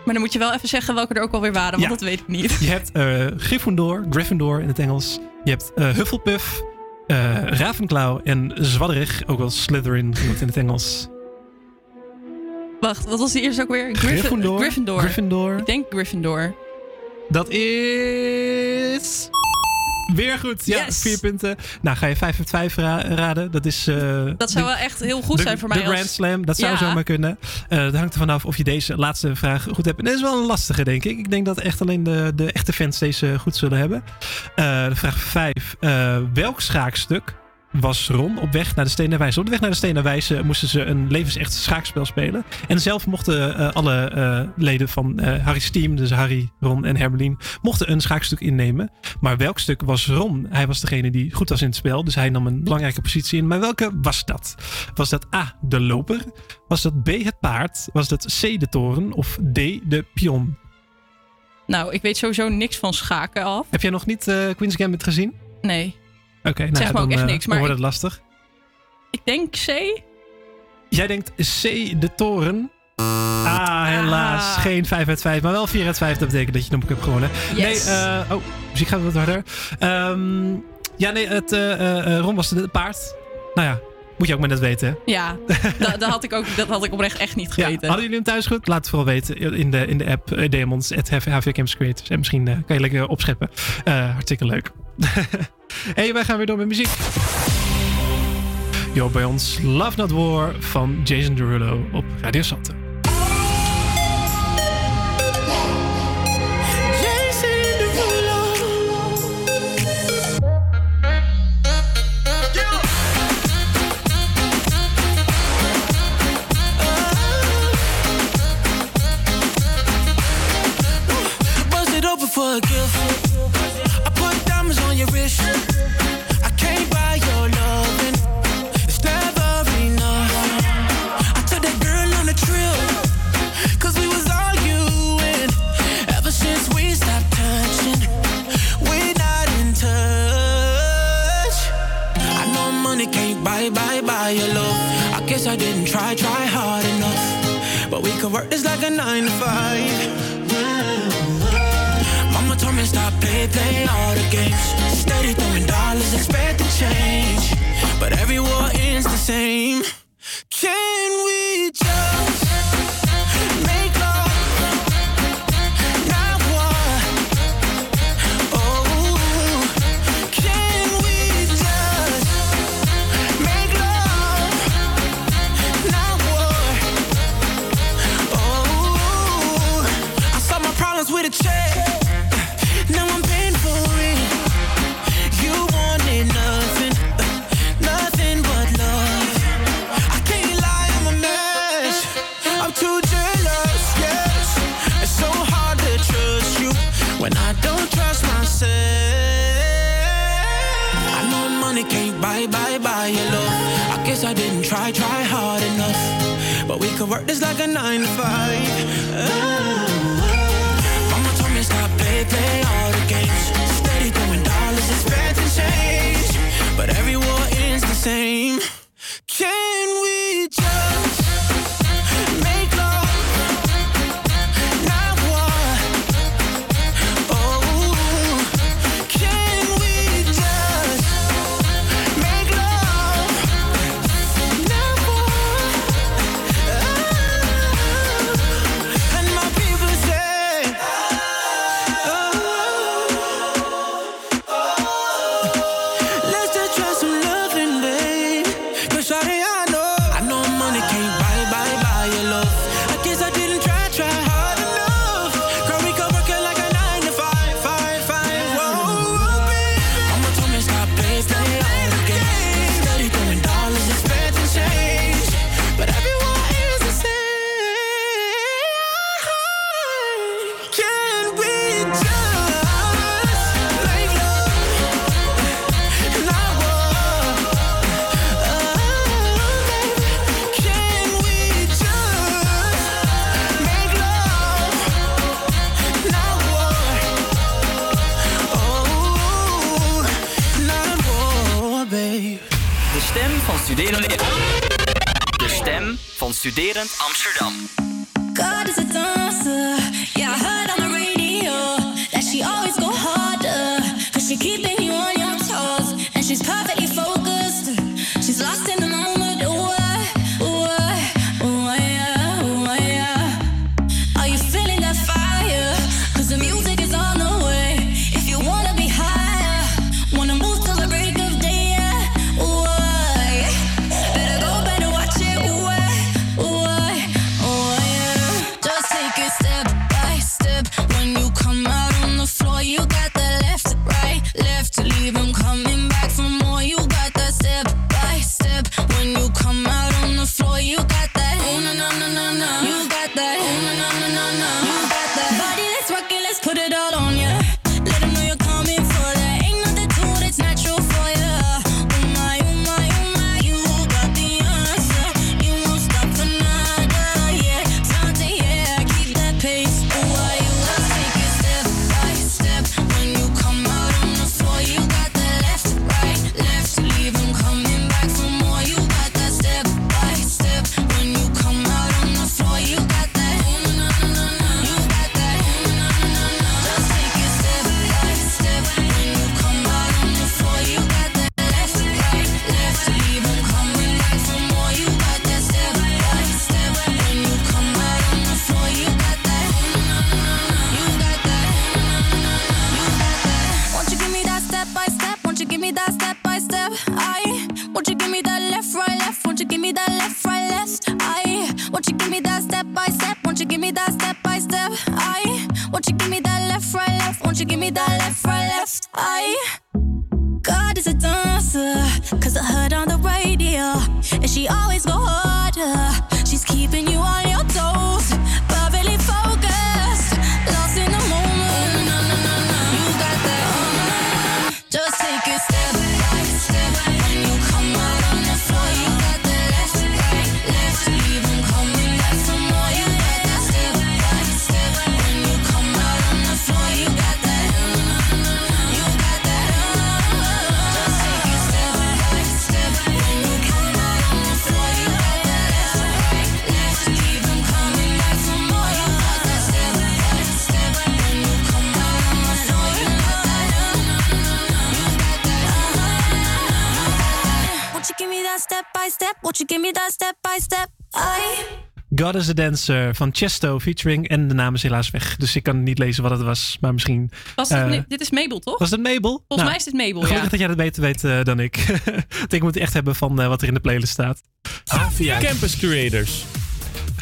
Maar dan moet je wel even zeggen welke er ook alweer waren, want Ja. dat weet ik niet. Je hebt eh Gryffindor, Gryffindor in het Engels. Je hebt eh, Hufflepuff, eh, Ravenclaw en Zwadderig, ook wel Slytherin genoemd in het Engels. Wacht, wat was die eerste ook weer? Gryffindor. Gryffindor. Gryffindor. Ik denk Gryffindor. Dat is... Weer goed. Ja, Yes. vier punten. Nou, ga je 5 uit 5 raden. Dat is... eh, Dat zou de- wel echt heel goed de, zijn voor de mij. Grand als... Slam, dat zou Ja. zomaar kunnen. Eh dat hangt er vanaf of je deze laatste vraag goed hebt. En dat is wel een lastige, denk ik. Ik denk dat echt alleen de, de echte fans deze goed zullen hebben. De vraag 5. welk schaakstuk was Ron op weg naar de Stenen Wijze. Op de weg naar de Stenen Wijze moesten ze een levensecht schaakspel spelen. En zelf mochten eh, alle eh, leden van eh, Harry's team, dus Harry, Ron en Hermelien, mochten een schaakstuk innemen. Maar welk stuk was Ron? Hij was degene die goed was in het spel, dus hij nam een belangrijke positie in. Maar welke was dat? Was dat A, de loper? Was dat B, het paard? Was dat C, de toren? Of D, de pion? Nou, ik weet sowieso niks van schaken af. Heb jij nog niet Queen's Gambit gezien? Nee. Oké, nou Zeg me ook echt eh, niks, maar wordt het lastig. Ik denk C. Jij denkt C, de toren. Ah, helaas. Geen 5 uit 5, maar wel 4 uit 5. Dat betekent dat je de hebt gewonnen. Yes. Nee, eh, oh, muziek gaat wat harder. Ehm, ja, nee, het, eh, eh, Ron was de paard. Nou ja, moet je ook maar net weten. hè? Ja, dat, dat, had ik ook, dat had ik oprecht echt niet Ja, geweten. hadden jullie hem thuis goed? Laat het vooral weten in de, in de app uh, Demons, at HV Campus Creators. En misschien kan je lekker opscheppen. Hartstikke leuk. hey, wij gaan weer door met muziek. Jo, bij ons Love Not War van Jason Derulo op Radio Salto. Is a Dancer van Chesto featuring. En de naam is helaas weg. Dus ik kan niet lezen wat het was. Maar misschien... Was het, eh, dit is Mabel, toch? was het Mabel? Volgens mij is dit Mabel, Gelukkig ja. dat jij dat beter weet eh, dan ik. Want ik moet het echt hebben van eh, wat er in de playlist staat. Avia Campus Creators.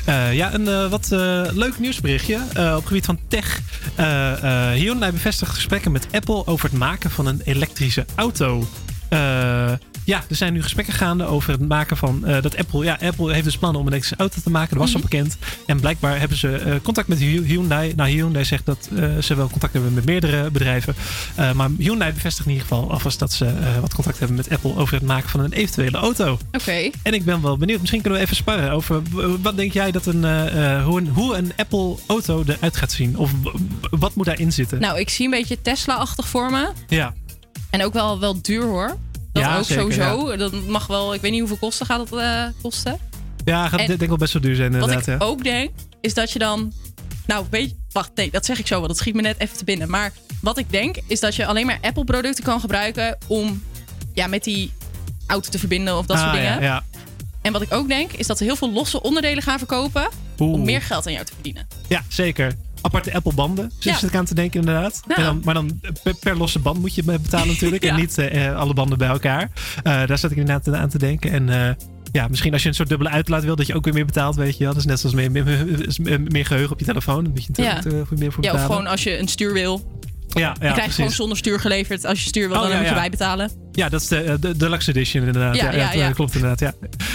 Eh, ja, een eh, wat eh, leuk nieuwsberichtje eh, op het gebied van tech. Eh, eh, Hyundai bevestigt gesprekken met Apple over het maken van een elektrische auto. Ja, er zijn nu gesprekken gaande over het maken van eh, dat Apple. Ja, Apple heeft dus plannen om een elektrische auto te maken. Dat was al bekend. En blijkbaar hebben ze eh, contact met Hy- Hyundai. Nou, Hyundai zegt dat eh, ze wel contact hebben met meerdere bedrijven. Maar Hyundai bevestigt in ieder geval alvast dat ze wat contact hebben met Apple over het maken van een eventuele auto. Oké. En ik ben wel benieuwd. Misschien kunnen we even sparren over wat denk jij dat een, hoe een, hoe een Apple auto eruit gaat zien? Of wat moet daarin zitten? Nou, ik zie een beetje Tesla-achtig voor me. ja. En ook wel, wel duur hoor. Dat Ja, ook zeker, sowieso. Dat mag wel, ik weet niet hoeveel kosten gaat het eh, kosten. Ja, gaat En denk ik wel best wel duur zijn Wat inderdaad. ik ja. ook denk, is dat je dan. Nou, weet je, wacht, nee, dat zeg ik zo wel. Dat schiet me net even te binnen. Maar wat ik denk, is dat je alleen maar Apple-producten kan gebruiken om ja, met die auto te verbinden of dat soort Ah, dingen. Ja, ja. En wat ik ook denk, is dat ze heel veel losse onderdelen gaan verkopen Oeh. om meer geld aan jou te verdienen. ja, zeker. Aparte Apple banden, Ja. zit ik aan te denken inderdaad. Ja. En dan, maar dan per, per losse band moet je betalen natuurlijk. Ja. En niet eh, eh, alle banden bij elkaar. Eh, daar zat ik inderdaad aan te denken. En eh, ja, misschien als je een soort dubbele uitlaat wil, dat je ook weer meer betaalt, weet je wel. Dat is net zoals meer, meer, meer, geheugen op je telefoon. Dan moet je natuurlijk Ja. eh, voor meer voor Ja, of betalen. gewoon als je een stuur wil. Ja, ja, je krijgt precies. gewoon zonder stuur geleverd. Als je stuur wil, Oh, dan ja, moet je bijbetalen. Ja, dat is de, de Deluxe Edition inderdaad. Ja, dat, eh, klopt inderdaad. Ja.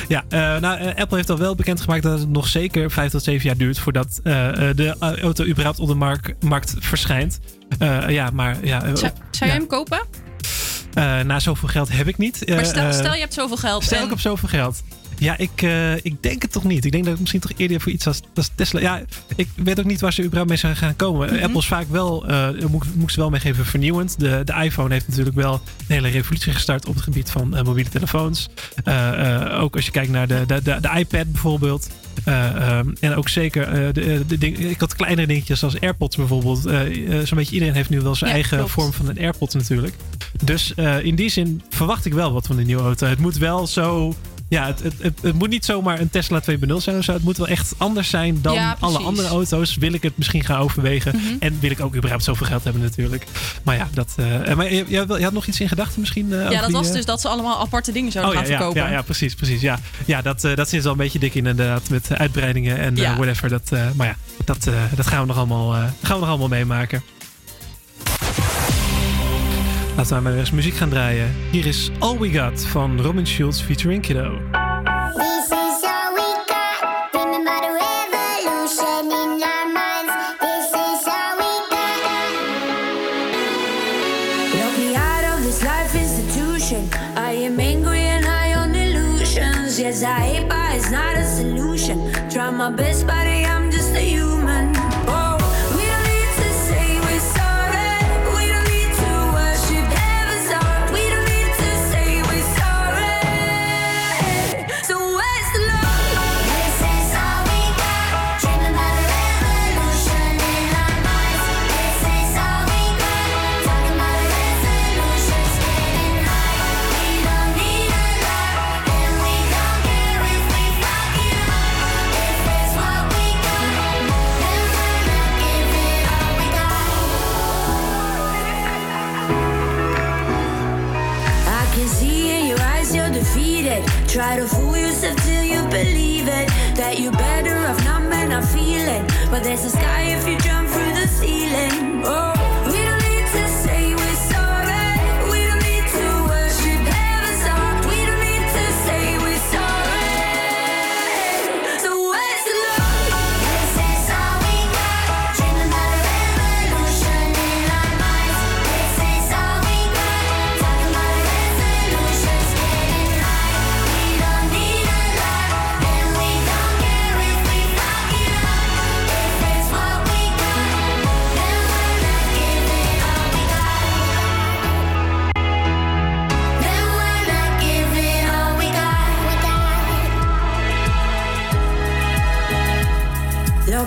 Ja, eh, nou, eh, Apple heeft al wel bekendgemaakt dat het nog zeker vijf tot zeven jaar duurt voordat de auto überhaupt op de markt, markt verschijnt. Ja, maar ja. Zou, ja. hem kopen? Nou, zoveel geld heb ik niet. Maar stel, stel je hebt zoveel geld. Stel en- ik op zoveel geld. Ja, ik, eh, ik denk het toch niet. Ik denk dat ik misschien toch eerder voor iets als, als Tesla. Ja, ik weet ook niet waar ze überhaupt mee zijn gaan komen. Mhm. Apple is vaak wel, eh moet, moet ze wel meegeven, vernieuwend. De, de iPhone heeft natuurlijk wel een hele revolutie gestart op het gebied van eh, mobiele telefoons. Ook als je kijkt naar de, de, de, de iPad bijvoorbeeld. Eh, ehm, en ook zeker de, de ding, ik had kleinere dingetjes als AirPods bijvoorbeeld. Zo'n beetje iedereen heeft nu wel zijn Ja, eigen klopt. vorm van een AirPods natuurlijk. Dus in die zin verwacht ik wel wat van de nieuwe auto. Het moet wel zo. Ja, het, het, het, het moet niet zomaar een Tesla 2.0 zijn of zo. Het moet wel echt anders zijn dan Ja, alle andere auto's. Wil ik het misschien gaan overwegen. Mhm. En wil ik ook überhaupt zoveel geld hebben natuurlijk. Maar ja, dat... eh, maar je, had nog iets in gedachten misschien? eh, ja, dat die, was eh, dus dat ze allemaal aparte dingen zouden Oh gaan ja, verkopen. ja, ja, precies, precies. Ja, ja dat, eh, dat zit al een beetje dik in inderdaad. Met uitbreidingen en whatever. Dat, maar ja, dat, dat gaan we nog allemaal, gaan we nog allemaal meemaken. Laten we maar eens muziek gaan draaien. Hier is All We Got van Robin Schulz featuring Kiddo. Try to fool yourself till you believe it. That you're better off not man, I feel it. But there's a sky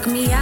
Lock me out.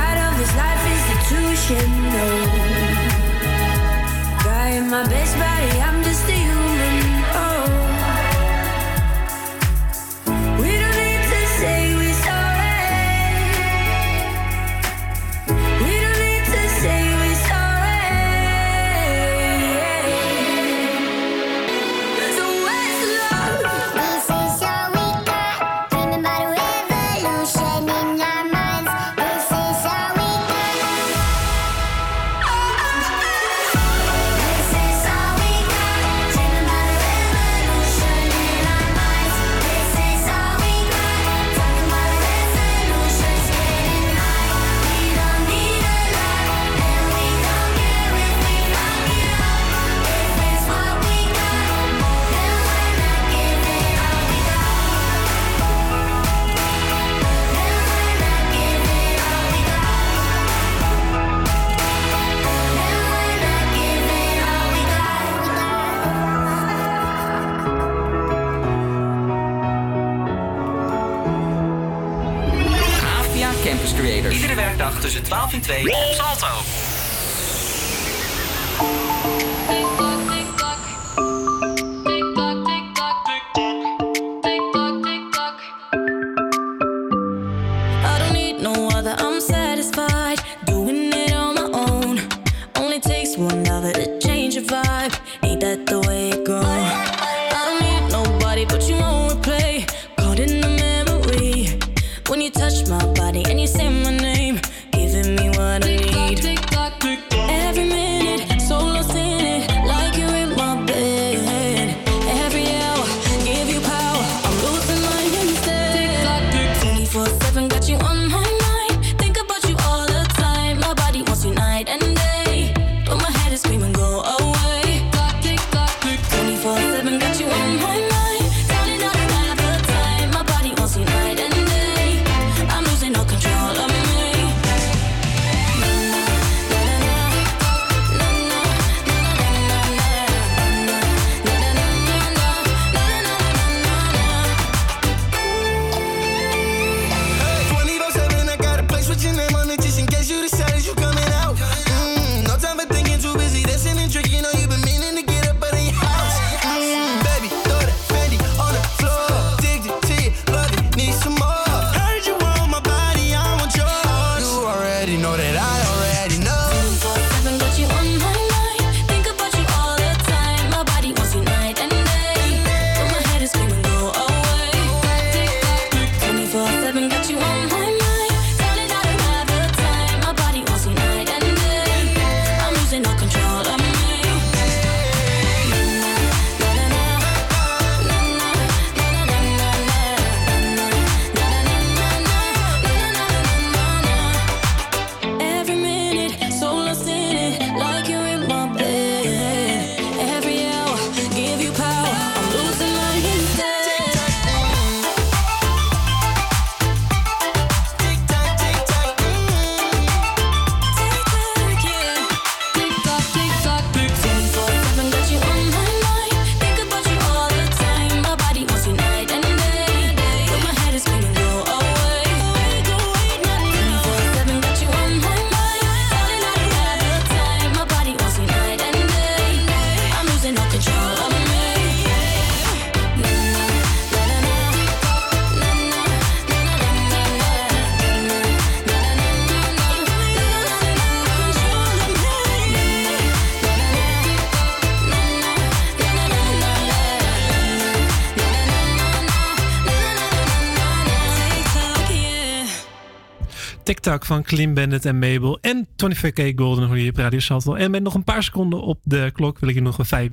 say. Van Clean Bandit en Mabel. En 25K Golden je op Radio Salto. En met nog een paar seconden op de klok wil ik je nog een vijf